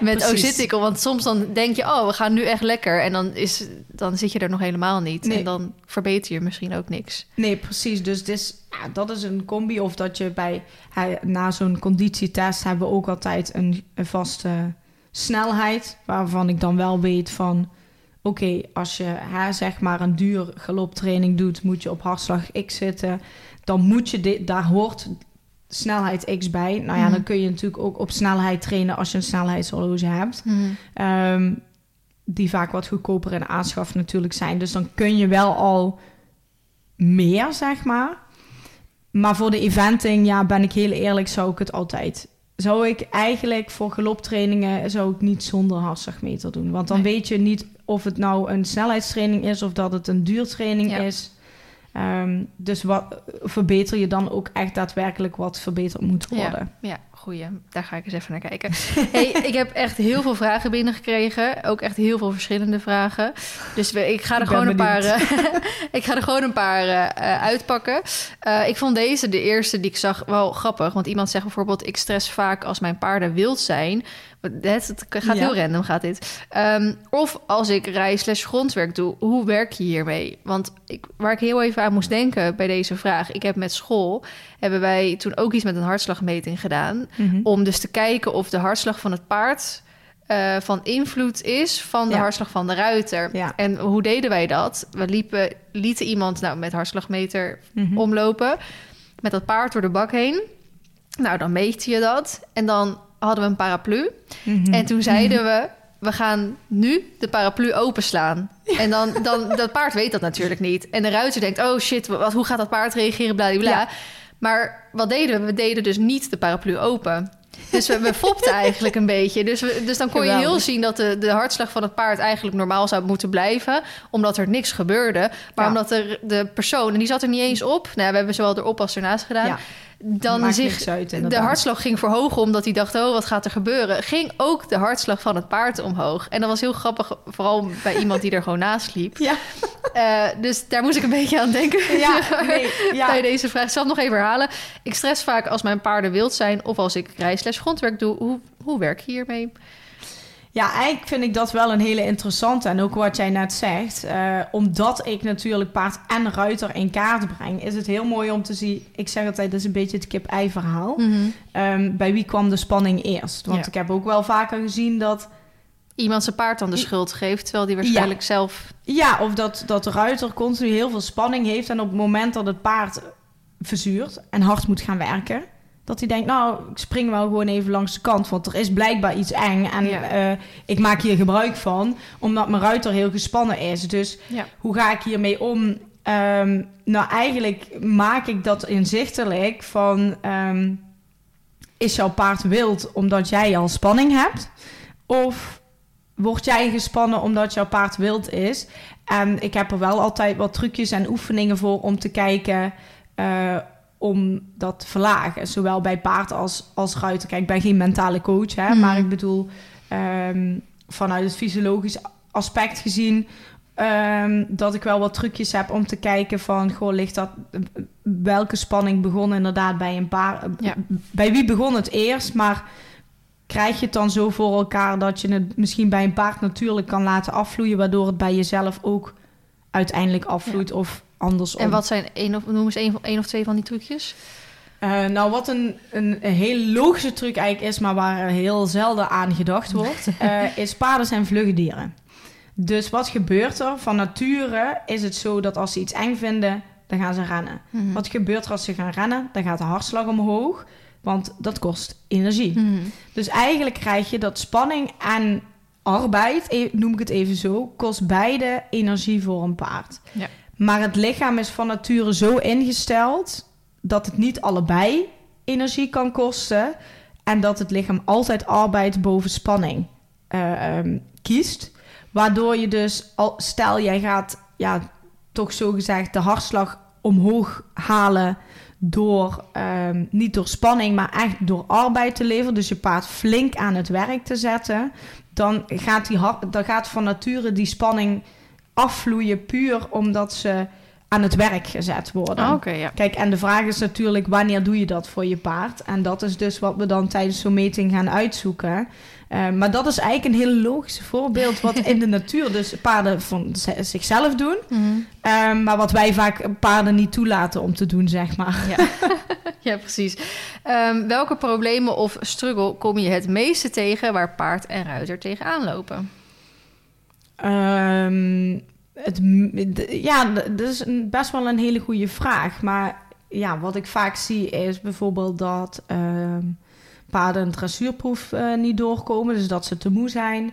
Met, oh, zit ik Want soms dan denk je, oh, we gaan nu echt lekker. En dan, is, dan zit je er nog helemaal niet. En dan verbeter je misschien ook niks. Nee, precies. Dus dit dat is een combi. Of dat je bij, na zo'n conditietest hebben we ook altijd een, een vaste snelheid. Waarvan ik dan wel weet van oké, als je hè, zeg maar een duur galoptraining doet, moet je op hartslag X zitten. Dan moet je dit, daar hoort snelheid X bij. Nou ja, dan mhm. kun je natuurlijk ook op snelheid trainen als je een snelheidshorloge hebt. Mhm. Ehm, die vaak wat goedkoper in aanschaf natuurlijk zijn. Dus dan kun je wel al meer, zeg maar. Maar voor de eventing, ja, ben ik heel eerlijk, zou ik het altijd zou ik eigenlijk voor galoptrainingen zou ik niet zonder hartslagmeter doen. Want dan weet je niet of het nou een snelheidstraining is of dat het een duurtraining is. Um, dus wat verbeter je dan ook echt daadwerkelijk wat verbeterd moet worden? Ja, ja goeie. Daar ga ik eens even naar kijken. hey, ik heb echt heel veel vragen binnengekregen. Ook echt heel veel verschillende vragen. Dus we, ik ga er gewoon een paar. Ik ga er gewoon een paar uh, uitpakken. Uh, ik vond deze, de eerste die ik zag, wel grappig. Want iemand zegt bijvoorbeeld: ik stress vaak als mijn paarden wild zijn. Het, gaat heel random, gaat dit. Um, of als ik rij slash grondwerk doe, hoe werk je hiermee? Want ik, waar ik heel even aan moest denken bij deze vraag... ik heb met school, hebben wij toen ook iets met een hartslagmeting gedaan... Mhm. om dus te kijken of de hartslag van het paard... Uh, van invloed is van de hartslag van de ruiter. Ja. En hoe deden wij dat? We liepen, lieten iemand nou, met hartslagmeter mhm. omlopen... met dat paard door de bak heen... Nou, dan meet je dat. En dan hadden we een paraplu. Mhm. En toen zeiden we, we gaan nu de paraplu openslaan. En dan, dan, dat paard weet dat natuurlijk niet. En de ruiter denkt, oh shit, wat, hoe gaat dat paard reageren, bla, bla. Ja. Maar wat deden we? We deden dus niet de paraplu open. Dus we, we fopten eigenlijk een beetje. Dus, we, dus dan kon je heel zien dat de, de hartslag van het paard eigenlijk normaal zou moeten blijven. Omdat er niks gebeurde. Maar omdat er, de persoon, en die zat er niet eens op. Nou, we hebben zowel erop als ernaast gedaan. Ja dan zich de hartslag ging verhogen omdat hij dacht: oh, wat gaat er gebeuren? Ging ook de hartslag van het paard omhoog. En dat was heel grappig, vooral bij iemand die er gewoon naast liep. Ja. Uh, dus daar moest ik een beetje aan denken. Ja, nee, ja. bij deze vraag. Ik zal het nog even herhalen. Ik stress vaak als mijn paarden wild zijn of als ik rijsles grondwerk doe. Hoe, hoe werk je hiermee? Ja, eigenlijk vind ik dat wel een hele interessante. En ook wat jij net zegt. Uh, omdat ik natuurlijk paard en ruiter in kaart breng, is het heel mooi om te zien. Ik zeg altijd, dat is een beetje het kip-ei verhaal. Mhm. Ehm, bij wie kwam de spanning eerst? Want ik heb ook wel vaker gezien dat iemand zijn paard dan de schuld geeft, terwijl die waarschijnlijk zelf. Ja, of dat, dat de ruiter continu heel veel spanning heeft en op het moment dat het paard verzuurt en hard moet gaan werken, dat hij denkt, nou, ik spring wel gewoon even langs de kant. Want er is blijkbaar iets eng. En eh, ik maak hier gebruik van. Omdat mijn ruiter heel gespannen is. Dus hoe ga ik hiermee om? Ehm, nou, eigenlijk maak ik dat inzichtelijk van... Ehm, is jouw paard wild omdat jij al spanning hebt? Of word jij gespannen omdat jouw paard wild is? En ik heb er wel altijd wat trucjes en oefeningen voor om te kijken... Uh, om dat te verlagen. Zowel bij paard als, als ruiter. Kijk, ik ben geen mentale coach, hè, maar mhm. ik bedoel um, vanuit het fysiologisch aspect gezien. Um, dat ik wel wat trucjes heb om te kijken van, goh, ligt dat, welke spanning begon inderdaad bij een paar, ja. bij wie begon het eerst, maar krijg je het dan zo voor elkaar dat je het misschien bij een paard natuurlijk kan laten afvloeien, waardoor het bij jezelf ook uiteindelijk afvloeit of andersom. En wat zijn één of noem eens één, één of twee van die trucjes? Uh, nou, wat een, een, een heel logische truc eigenlijk is, maar waar heel zelden aan gedacht wordt, uh, is paarden zijn vlugge dieren. Dus wat gebeurt er? Van nature is het zo dat als ze iets eng vinden, dan gaan ze rennen. Mhm. Wat gebeurt er als ze gaan rennen? Dan gaat de hartslag omhoog, want dat kost energie. Mhm. Dus eigenlijk krijg je dat spanning en arbeid, e-, noem ik het even zo, kost beide energie voor een paard. Ja. Maar het lichaam is van nature zo ingesteld dat het niet allebei energie kan kosten. En dat het lichaam altijd arbeidt boven spanning eh, ehm, kiest. Waardoor je dus, al, stel jij gaat ja, toch zo gezegd de hartslag omhoog halen door ehm, niet door spanning, maar echt door arbeid te leveren. Dus je paard flink aan het werk te zetten. Dan gaat, die, dan gaat van nature die spanning afvloeien puur omdat ze aan het werk gezet worden. Oh, ja. Kijk, en de vraag is natuurlijk wanneer doe je dat voor je paard? En dat is dus wat we dan tijdens zo'n meting gaan uitzoeken. Uh, maar dat is eigenlijk een heel logisch voorbeeld wat in de natuur dus paarden van zichzelf doen. Mm maar wat wij vaak paarden niet toelaten om te doen, zeg maar. Ja, ja precies. Um, welke problemen of struggle kom je het meeste tegen waar paard en ruiter tegenaan lopen? Um, het, ja, dat is een, best wel een hele goede vraag. Maar ja, wat ik vaak zie is bijvoorbeeld dat uh, paarden een dressuurproef uh, niet doorkomen. Dus dat ze te moe zijn.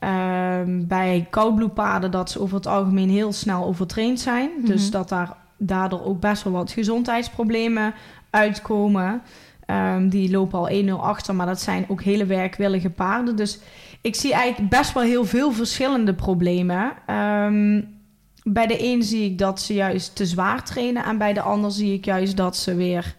Uh, bij koudbloedpaarden dat ze over het algemeen heel snel overtraind zijn. Dus mhm. dat daar daardoor ook best wel wat gezondheidsproblemen uitkomen. Um, die lopen al 1-0 achter, maar dat zijn ook hele werkwillige paarden. Dus ik zie eigenlijk best wel heel veel verschillende problemen. Um, bij de een zie ik dat ze juist te zwaar trainen. En bij de ander zie ik juist dat ze weer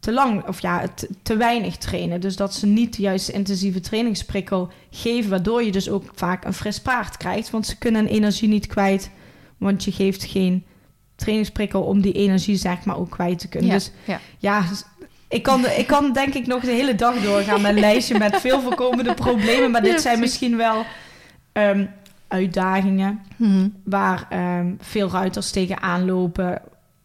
te lang of ja, te, te weinig trainen. Dus dat ze niet de juiste intensieve trainingsprikkel geven. Waardoor je dus ook vaak een fris paard krijgt. Want ze kunnen energie niet kwijt. Want je geeft geen trainingsprikkel om die energie zeg maar ook kwijt te kunnen. Ja, dus ja, ja ik kan, ik kan denk ik nog de hele dag doorgaan met een lijstje met veel voorkomende problemen. Maar dit zijn misschien wel um, uitdagingen mhm. waar um, veel ruiters tegenaan lopen.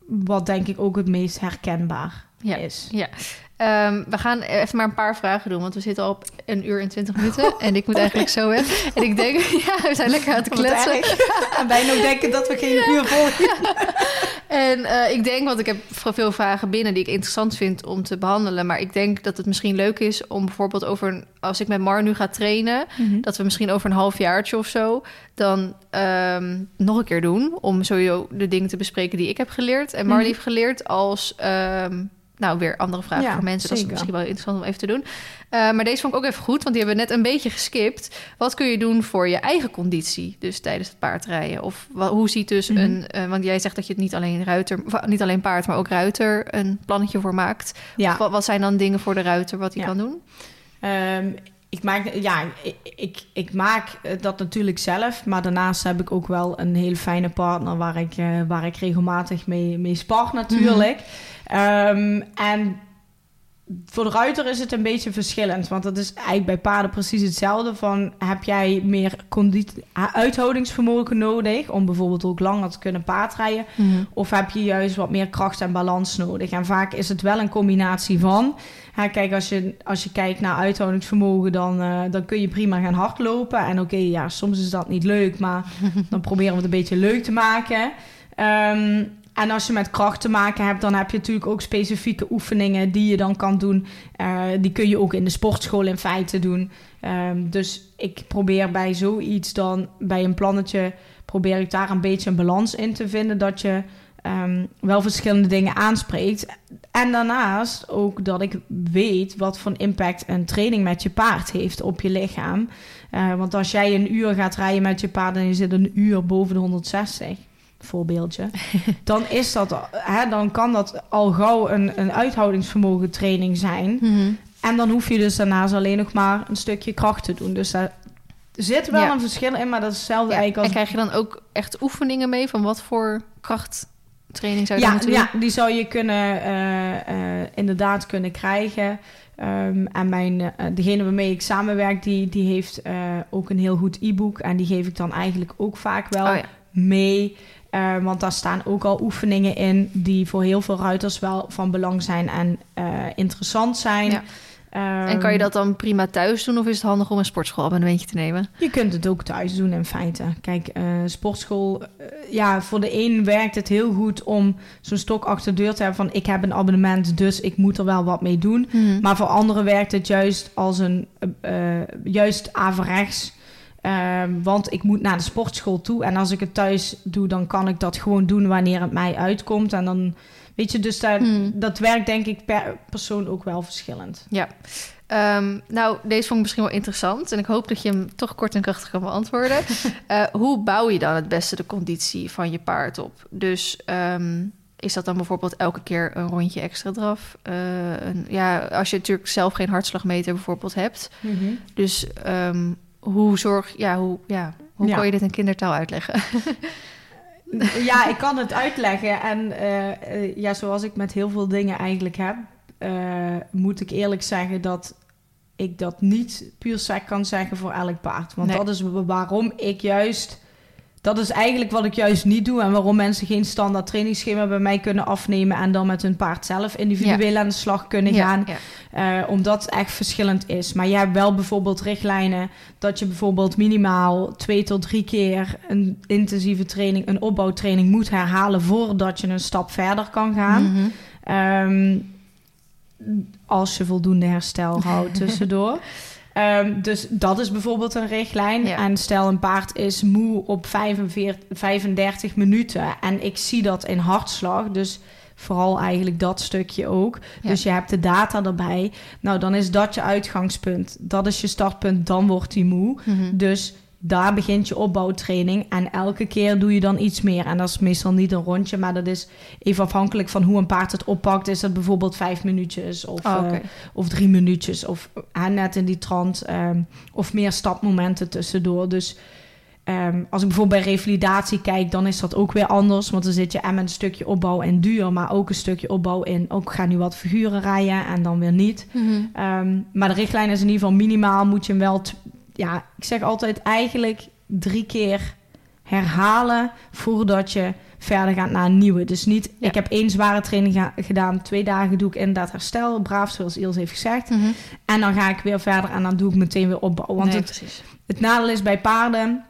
Wat denk ik ook het meest herkenbaar is. Ja, Um, we gaan even maar een paar vragen doen, want we zitten al op een uur en twintig minuten. En ik moet eigenlijk zo weg. En ik denk, ja, we zijn lekker aan het kletsen. En wij nog denken dat we geen ja. uur vol En uh, ik denk, want ik heb veel vragen binnen die ik interessant vind om te behandelen. Maar ik denk dat het misschien leuk is om bijvoorbeeld over, een, als ik met Mar nu ga trainen, mm -hmm. dat we misschien over een halfjaartje of zo dan um, nog een keer doen. Om sowieso de dingen te bespreken die ik heb geleerd en Mar mm -hmm. heeft geleerd als. Um, nou, weer andere vragen ja, voor mensen. Zeker. Dat is misschien wel interessant om even te doen. Uh, maar deze vond ik ook even goed, want die hebben we net een beetje geskipt. Wat kun je doen voor je eigen conditie, dus tijdens het paardrijden? Of wat, hoe ziet dus mm -hmm. een... Uh, want jij zegt dat je het niet alleen ruiter... niet alleen paard, maar ook ruiter een plannetje voor maakt. Ja. Wat, wat, zijn dan dingen voor de ruiter wat hij ja. kan doen? Um, ik maak, ja, ik, ik, ik, maak dat natuurlijk zelf. Maar daarnaast heb ik ook wel een hele fijne partner... waar ik, uh, waar ik regelmatig mee, mee spar natuurlijk... Mm -hmm. Um, en voor de ruiter is het een beetje verschillend. Want dat is eigenlijk bij paarden precies hetzelfde. Van, heb jij meer uithoudingsvermogen nodig... om bijvoorbeeld ook langer te kunnen paardrijden? Mm -hmm. Of heb je juist wat meer kracht en balans nodig? En vaak is het wel een combinatie van... Hè, kijk, als je, als je kijkt naar uithoudingsvermogen... dan, uh, dan kun je prima gaan hardlopen. En oké, okay, ja, soms is dat niet leuk... maar dan proberen we het een beetje leuk te maken... Um, en als je met kracht te maken hebt, dan heb je natuurlijk ook specifieke oefeningen die je dan kan doen. Uh, die kun je ook in de sportschool in feite doen. Um, dus ik probeer bij zoiets dan, bij een plannetje, probeer ik daar een beetje een balans in te vinden. Dat je um, wel verschillende dingen aanspreekt. En daarnaast ook dat ik weet wat voor impact een training met je paard heeft op je lichaam. Uh, want als jij een uur gaat rijden met je paard en je zit een uur boven de 160 voorbeeldje, dan is dat, hè, dan kan dat al gauw een, een uithoudingsvermogen training zijn. Mm -hmm. En dan hoef je dus daarnaast alleen nog maar een stukje kracht te doen. Dus daar zit wel ja. een verschil in, maar dat is hetzelfde ja. eigenlijk als... En krijg je dan ook echt oefeningen mee van wat voor krachttraining zou je ja, moeten ja, die zou je kunnen, uh, uh, inderdaad kunnen krijgen. Um, en mijn, uh, degene waarmee ik samenwerk, die, die heeft ook een heel goed e-book. En die geef ik dan eigenlijk ook vaak wel oh, mee. Uh, want daar staan ook al oefeningen in die voor heel veel ruiters wel van belang zijn en uh, interessant zijn. Ja. Um, en kan je dat dan prima thuis doen of is het handig om een sportschoolabonnementje te nemen? Je kunt het ook thuis doen in feite. Kijk, uh, sportschool, ja, voor de een werkt het heel goed om zo'n stok achter de deur te hebben van ik heb een abonnement, dus ik moet er wel wat mee doen. Hmm. Maar voor anderen werkt het juist als een, juist averechts Ehm, want ik moet naar de sportschool toe. En als ik het thuis doe, dan kan ik dat gewoon doen wanneer het mij uitkomt. En dan, weet je, dus daar, Hmm. dat werkt denk ik per persoon ook wel verschillend. Ja. Ehm, nou, deze vond ik misschien wel interessant. En ik hoop dat je hem toch kort en krachtig kan beantwoorden. Eh, hoe bouw je dan het beste de conditie van je paard op? Dus ehm, is dat dan bijvoorbeeld elke keer een rondje extra draf? Eh, een, ja, als je natuurlijk zelf geen hartslagmeter bijvoorbeeld hebt. Dus ehm, hoe zorg... Ja, hoe, ja, hoe Ja. kan je dit in kindertaal uitleggen? Ja, ik kan het uitleggen. En eh, eh, ja, zoals ik met heel veel dingen eigenlijk heb, eh, moet ik eerlijk zeggen dat ik dat niet puur sec kan zeggen voor elk paard. Want Nee. dat is wa- waarom ik juist. Dat is eigenlijk wat ik juist niet doe en waarom mensen geen standaard trainingsschema bij mij kunnen afnemen en dan met hun paard zelf individueel aan de slag kunnen gaan. Ja, ja. Eh, omdat het echt verschillend is. Maar je hebt wel bijvoorbeeld richtlijnen dat je bijvoorbeeld minimaal twee tot drie keer een intensieve training, een opbouwtraining moet herhalen voordat je een stap verder kan gaan. Mhm. Ehm, als je voldoende herstel houdt tussendoor. Ehm, dus dat is bijvoorbeeld een richtlijn. Ja. En stel een paard is moe op 45, 35 minuten en ik zie dat in hartslag. Dus vooral eigenlijk dat stukje ook. Ja. Dus je hebt de data erbij. Nou, dan is dat je uitgangspunt. Dat is je startpunt, dan wordt hij moe. Mhm. Dus daar begint je opbouwtraining. En elke keer doe je dan iets meer. En dat is meestal niet een rondje, maar dat is even afhankelijk van hoe een paard het oppakt. Is dat bijvoorbeeld vijf minuutjes of, Oh, eh, of drie minuutjes of hè, net in die trant. ehm, of meer stapmomenten tussendoor. Dus ehm, als ik bijvoorbeeld bij revalidatie kijk, dan is dat ook weer anders. Want dan zit je en met een stukje opbouw in duur, maar ook een stukje opbouw in. Ook ga nu wat figuren rijden en dan weer niet. Mhm. Ehm, maar de richtlijn is in ieder geval minimaal moet je hem wel... Ja, ik zeg altijd eigenlijk drie keer herhalen voordat je verder gaat naar een nieuwe. Dus niet, Ja. ik heb één zware training gedaan, twee dagen doe ik inderdaad herstel, braaf zoals Iels heeft gezegd. Mhm. En dan ga ik weer verder en dan doe ik meteen weer opbouw. Want Nee, het, het nadeel is bij paarden,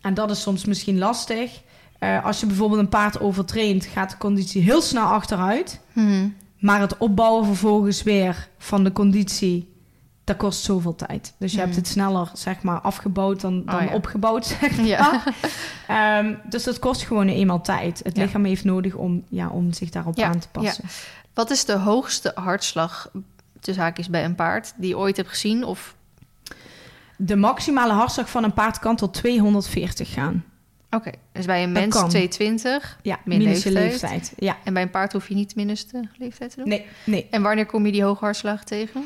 en dat is soms misschien lastig... eh, als je bijvoorbeeld een paard overtraint, gaat de conditie heel snel achteruit. Mhm. Maar het opbouwen vervolgens weer van de conditie, dat kost zoveel tijd. Dus je hebt het sneller, zeg maar, afgebouwd dan, dan Oh, ja. opgebouwd, zeg maar. Ja. Ehm, dus dat kost gewoon eenmaal tijd. Het Ja. lichaam heeft nodig om, ja, om zich daarop aan te passen. Wat is de hoogste hartslag tussen haakjes bij een paard die je ooit hebt gezien? Of De maximale hartslag van een paard kan tot 240 gaan. oké, dus bij een Dat mens kan. 220 Ja, Min minste leeftijd. leeftijd. Ja, en bij een paard hoef je niet minste leeftijd te doen. nee, nee. En wanneer kom je die hoge hartslag tegen?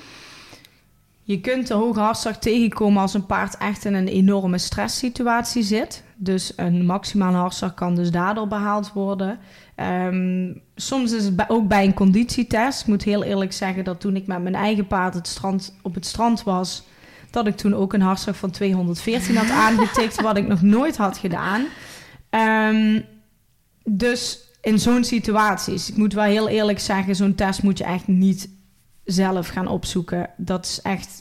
Je kunt de hoge hartslag tegenkomen als een paard echt in een enorme stresssituatie zit. Dus een maximale hartslag kan dus daardoor behaald worden. Ehm, soms is het ook bij een conditietest. Ik moet heel eerlijk zeggen dat toen ik met mijn eigen paard het strand, op het strand was... dat ik toen ook een hartslag van 214 had aangetikt... wat ik nog nooit had gedaan. Ehm, dus in zo'n situaties, ik moet wel heel eerlijk zeggen... zo'n test moet je echt niet zelf gaan opzoeken. Dat is echt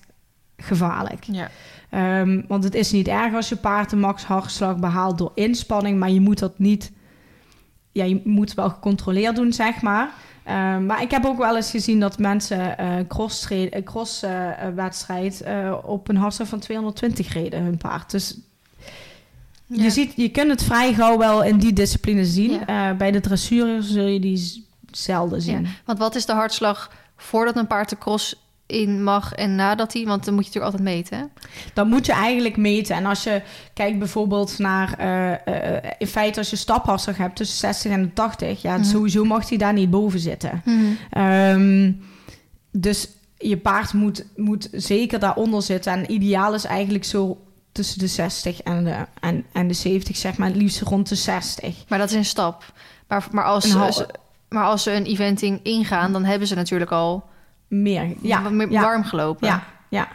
gevaarlijk. Ja. Ehm, want het is niet erg als je paard de max hartslag behaalt door inspanning, maar je moet dat niet. Ja, je moet het wel gecontroleerd doen, zeg maar. Ehm, maar ik heb ook wel eens gezien dat mensen eh cross, eh, wedstrijd op een hartslag van 220 reden hun paard. Dus Ja. je, ziet, je kunt het vrij gauw wel in die discipline zien. Ja. Bij de dressuur zul je die zelden zien. Ja. Want wat is de hartslag voordat een paard de cross in mag en nadat hij? Want dan moet je natuurlijk altijd meten. hè? Dat moet je eigenlijk meten. En als je kijkt bijvoorbeeld naar... eh, eh, in feite als je staphartslag hebt tussen 60 en de 80... ja, Mhm. sowieso mag hij daar niet boven zitten. Ehm, dus je paard moet, moet zeker daaronder zitten. En ideaal is eigenlijk zo tussen de 60 en de, en, en de 70, zeg maar. Het liefst rond de 60. Maar dat is een stap. Maar, maar, als, Een maar als ze een eventing ingaan, dan hebben ze natuurlijk al Meer, ja. meer ja, warm gelopen. ja, ja.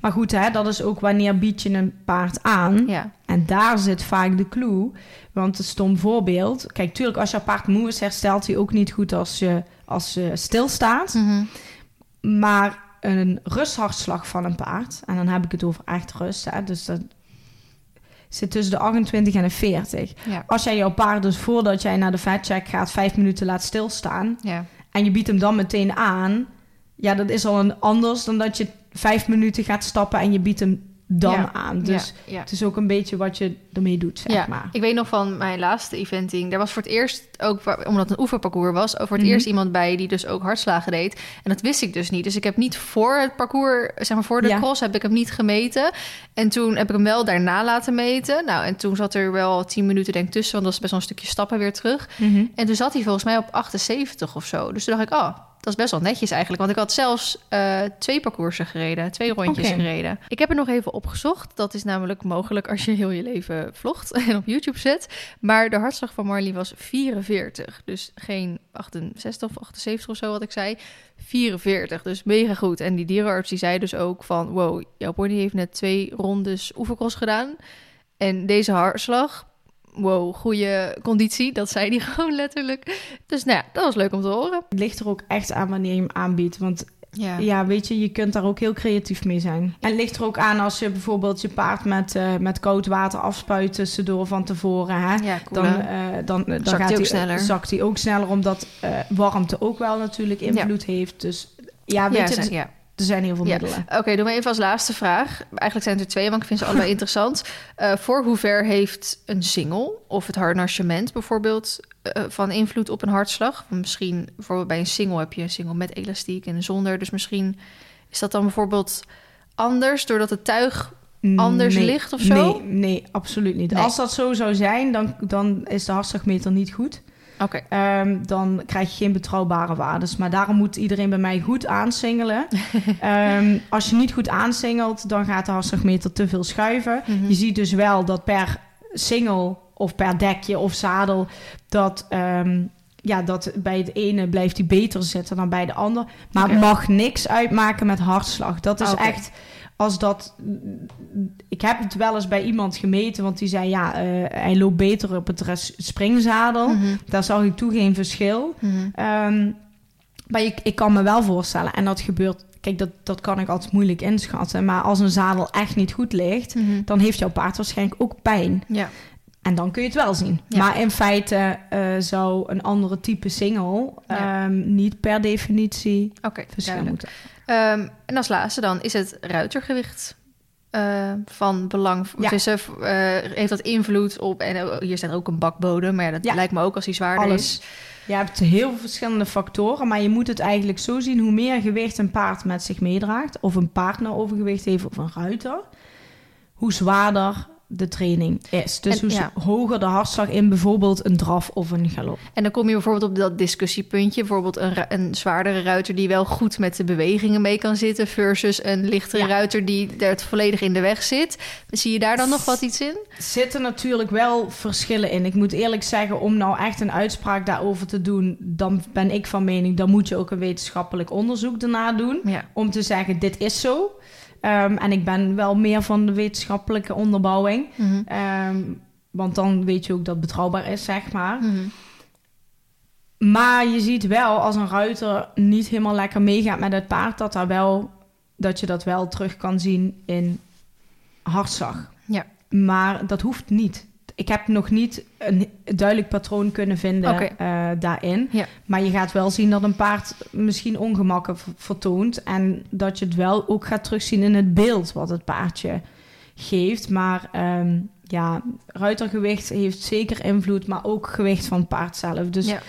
Maar goed, hè, dat is ook wanneer bied je een paard aan... ja. En daar zit vaak de clue. Want een stom voorbeeld. Kijk, tuurlijk, als je paard moe is, herstelt hij ook niet goed als je, als je stilstaat. Mhm. Maar een rusthartslag van een paard, en dan heb ik het over echt rust, hè, dus dat zit tussen de 28 en de 40. ja. Als jij jouw paard dus voordat jij naar de vetcheck gaat, vijf minuten laat stilstaan ja. en je biedt hem dan meteen aan, ja, dat is al een anders dan dat je vijf minuten gaat stappen en je biedt hem dan aan. Dus het is ook een beetje wat je ermee doet, zeg maar. Ik weet nog van mijn laatste eventing. Daar was voor het eerst ook, omdat het een oefenparcours was... voor het mhm. eerst iemand bij die dus ook hartslagen deed. En dat wist ik dus niet. Dus ik heb niet voor het parcours, zeg maar voor de cross... heb ik hem niet gemeten. En toen heb ik hem wel daarna laten meten. Nou, en toen zat er wel tien minuten denk ik tussen... want dat was best wel een stukje stappen weer terug. Mhm. En toen zat hij volgens mij op 78 of zo. Dus toen dacht ik, oh, is best wel netjes eigenlijk. Want ik had zelfs uh, twee parcoursen gereden, twee rondjes gereden. Ik heb er nog even opgezocht. Dat is namelijk mogelijk als je heel je leven vlogt en op YouTube zet. Maar de hartslag van Marley was 44. Dus geen 68 of 78 of zo wat ik zei. 44, dus mega goed. En die dierenarts die zei dus ook van... wow, jouw pony heeft net twee rondes oefencross gedaan... En deze hartslag wow, goede conditie. Dat zei hij gewoon letterlijk. Dus nou ja, dat was leuk om te horen. Het ligt er ook echt aan wanneer je hem aanbiedt. Want ja. ja, weet je, je kunt daar ook heel creatief mee zijn. En het ligt er ook aan als je bijvoorbeeld je paard met, uh, met koud water afspuit tussendoor van tevoren. Hè? Ja, cool, dan, uh, dan, dan zakt gaat hij ook sneller. Zakt hij ook sneller, omdat uh, warmte ook wel natuurlijk invloed heeft. Dus ja, weet je, ja. Er zijn heel veel middelen. Oké, okay, doen we even als laatste vraag. Eigenlijk zijn er twee, want ik vind ze allebei interessant. Uh, voor hoever heeft een single of het harnachement bijvoorbeeld uh, van invloed op een hartslag? Misschien bijvoorbeeld bij een single heb je een single met elastiek en zonder. Dus misschien is dat dan bijvoorbeeld anders doordat het tuig anders ligt of zo? Nee, nee absoluut niet. Als dat zo zou zijn, dan, dan is de hartslagmeter niet goed. Oké. Ehm, dan krijg je geen betrouwbare waardes. Maar daarom moet iedereen bij mij goed aansingelen. um, als je niet goed aansingelt, dan gaat de hartslagmeter te veel schuiven. Mhm. Je ziet dus wel dat per single of per dekje of zadel... dat... Ehm, ja, dat bij het ene blijft hij beter zitten dan bij de ander. Maar het mag niks uitmaken met hartslag. Dat is echt als dat. Ik heb het wel eens bij iemand gemeten, want die zei ja, uh, hij loopt beter op het springzadel. Mhm. Daar zag ik toe geen verschil. Mhm. Ehm, maar ik, ik kan me wel voorstellen, en dat gebeurt. Kijk, dat, dat kan ik altijd moeilijk inschatten. Maar als een zadel echt niet goed ligt, mhm. dan heeft jouw paard waarschijnlijk ook pijn. Ja. En dan kun je het wel zien. Maar in feite uh, zou een andere type single um, niet per definitie okay, verschillen moeten. Um, en als laatste dan is het ruitergewicht uh, van belang. Ja. Dus, uh, heeft dat invloed op... En hier staat ook een bakbodem, maar ja, dat lijkt me ook als die zwaarder Alles. is. Je hebt heel veel verschillende factoren, maar je moet het eigenlijk zo zien... hoe meer gewicht een paard met zich meedraagt... of een partner overgewicht heeft of een ruiter... hoe zwaarder de training is. Dus hoe hoger de hartslag in bijvoorbeeld een draf of een galop. En dan kom je bijvoorbeeld op dat discussiepuntje. Bijvoorbeeld een, een zwaardere ruiter die wel goed met de bewegingen mee kan zitten... versus een lichtere ruiter die er volledig in de weg zit. Zie je daar dan nog wat iets in? Zitten natuurlijk wel verschillen in. Ik moet eerlijk zeggen, om nou echt een uitspraak daarover te doen... dan ben ik van mening, dan moet je ook een wetenschappelijk onderzoek daarna doen... om te zeggen, dit is zo... Ehm, en ik ben wel meer van de wetenschappelijke onderbouwing. Mhm. Ehm, want dan weet je ook dat het betrouwbaar is, zeg maar. Mhm. Maar je ziet wel als een ruiter niet helemaal lekker meegaat met het paard, dat, daar wel, dat je dat wel terug kan zien in hartslag. Ja. Maar dat hoeft niet ik heb nog niet een duidelijk patroon kunnen vinden eh, daarin. Maar je gaat wel zien dat een paard misschien ongemakken vertoont. En dat je het wel ook gaat terugzien in het beeld wat het paardje geeft. Maar ehm, ja, ruitergewicht heeft zeker invloed, maar ook gewicht van het paard zelf. Dus ja,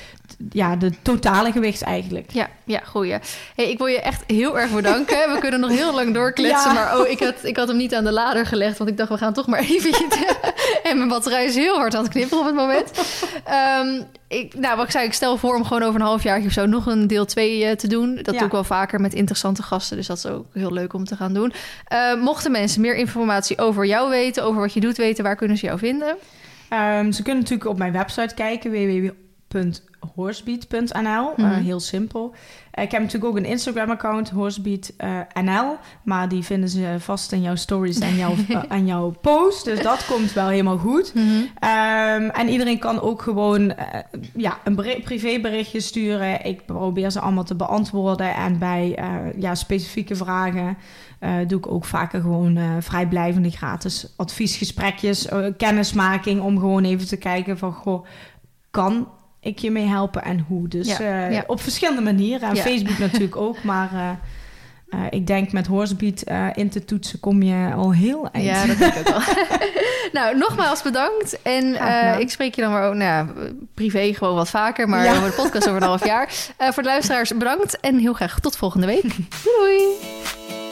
ja de totale gewicht eigenlijk. Ja, ja goeie. Hey, ik wil je echt heel erg bedanken. We kunnen nog heel lang doorkletsen, maar oh, ik had, ik had hem niet aan de lader gelegd, want ik dacht, we gaan toch maar even... en mijn batterij is heel hard aan het knipperen op het moment. Um, ik, nou, wat ik zei, ik stel voor om gewoon over een half jaar of zo nog een deel 2 uh, eh, te doen. Dat doe ik wel vaker met interessante gasten, dus dat is ook heel leuk om te gaan doen. Uh, mochten mensen meer informatie over jou weten, over wat je doet weten, waar kunnen ze jou vinden? Um, ze kunnen natuurlijk op mijn website kijken, www.horsebeat.nl. Mm -hmm. uh, heel simpel. Ik heb natuurlijk ook een Instagram-account, Horsebeat uh, NL. Maar die vinden ze vast in jouw stories en jouw, uh, jouw post. Dus dat komt wel helemaal goed. Mm -hmm. um, en iedereen kan ook gewoon uh, ja, een privéberichtje sturen. Ik probeer ze allemaal te beantwoorden. En bij ja, specifieke vragen doe ik ook vaker gewoon vrijblijvende gratis adviesgesprekjes, kennismaking. Om gewoon even te kijken van, goh, kan ik je mee helpen en hoe. Dus ja, uh, op verschillende manieren. En Facebook natuurlijk ook, maar uh, Uh, ik denk met Horsebeat in te toetsen kom je al heel eind. Ja, dat denk ik ook wel. nou, nogmaals bedankt. En ik spreek je dan maar ook, nou, privé gewoon wat vaker, maar over de podcast over een half jaar. voor de luisteraars bedankt en heel graag tot volgende week. Doei!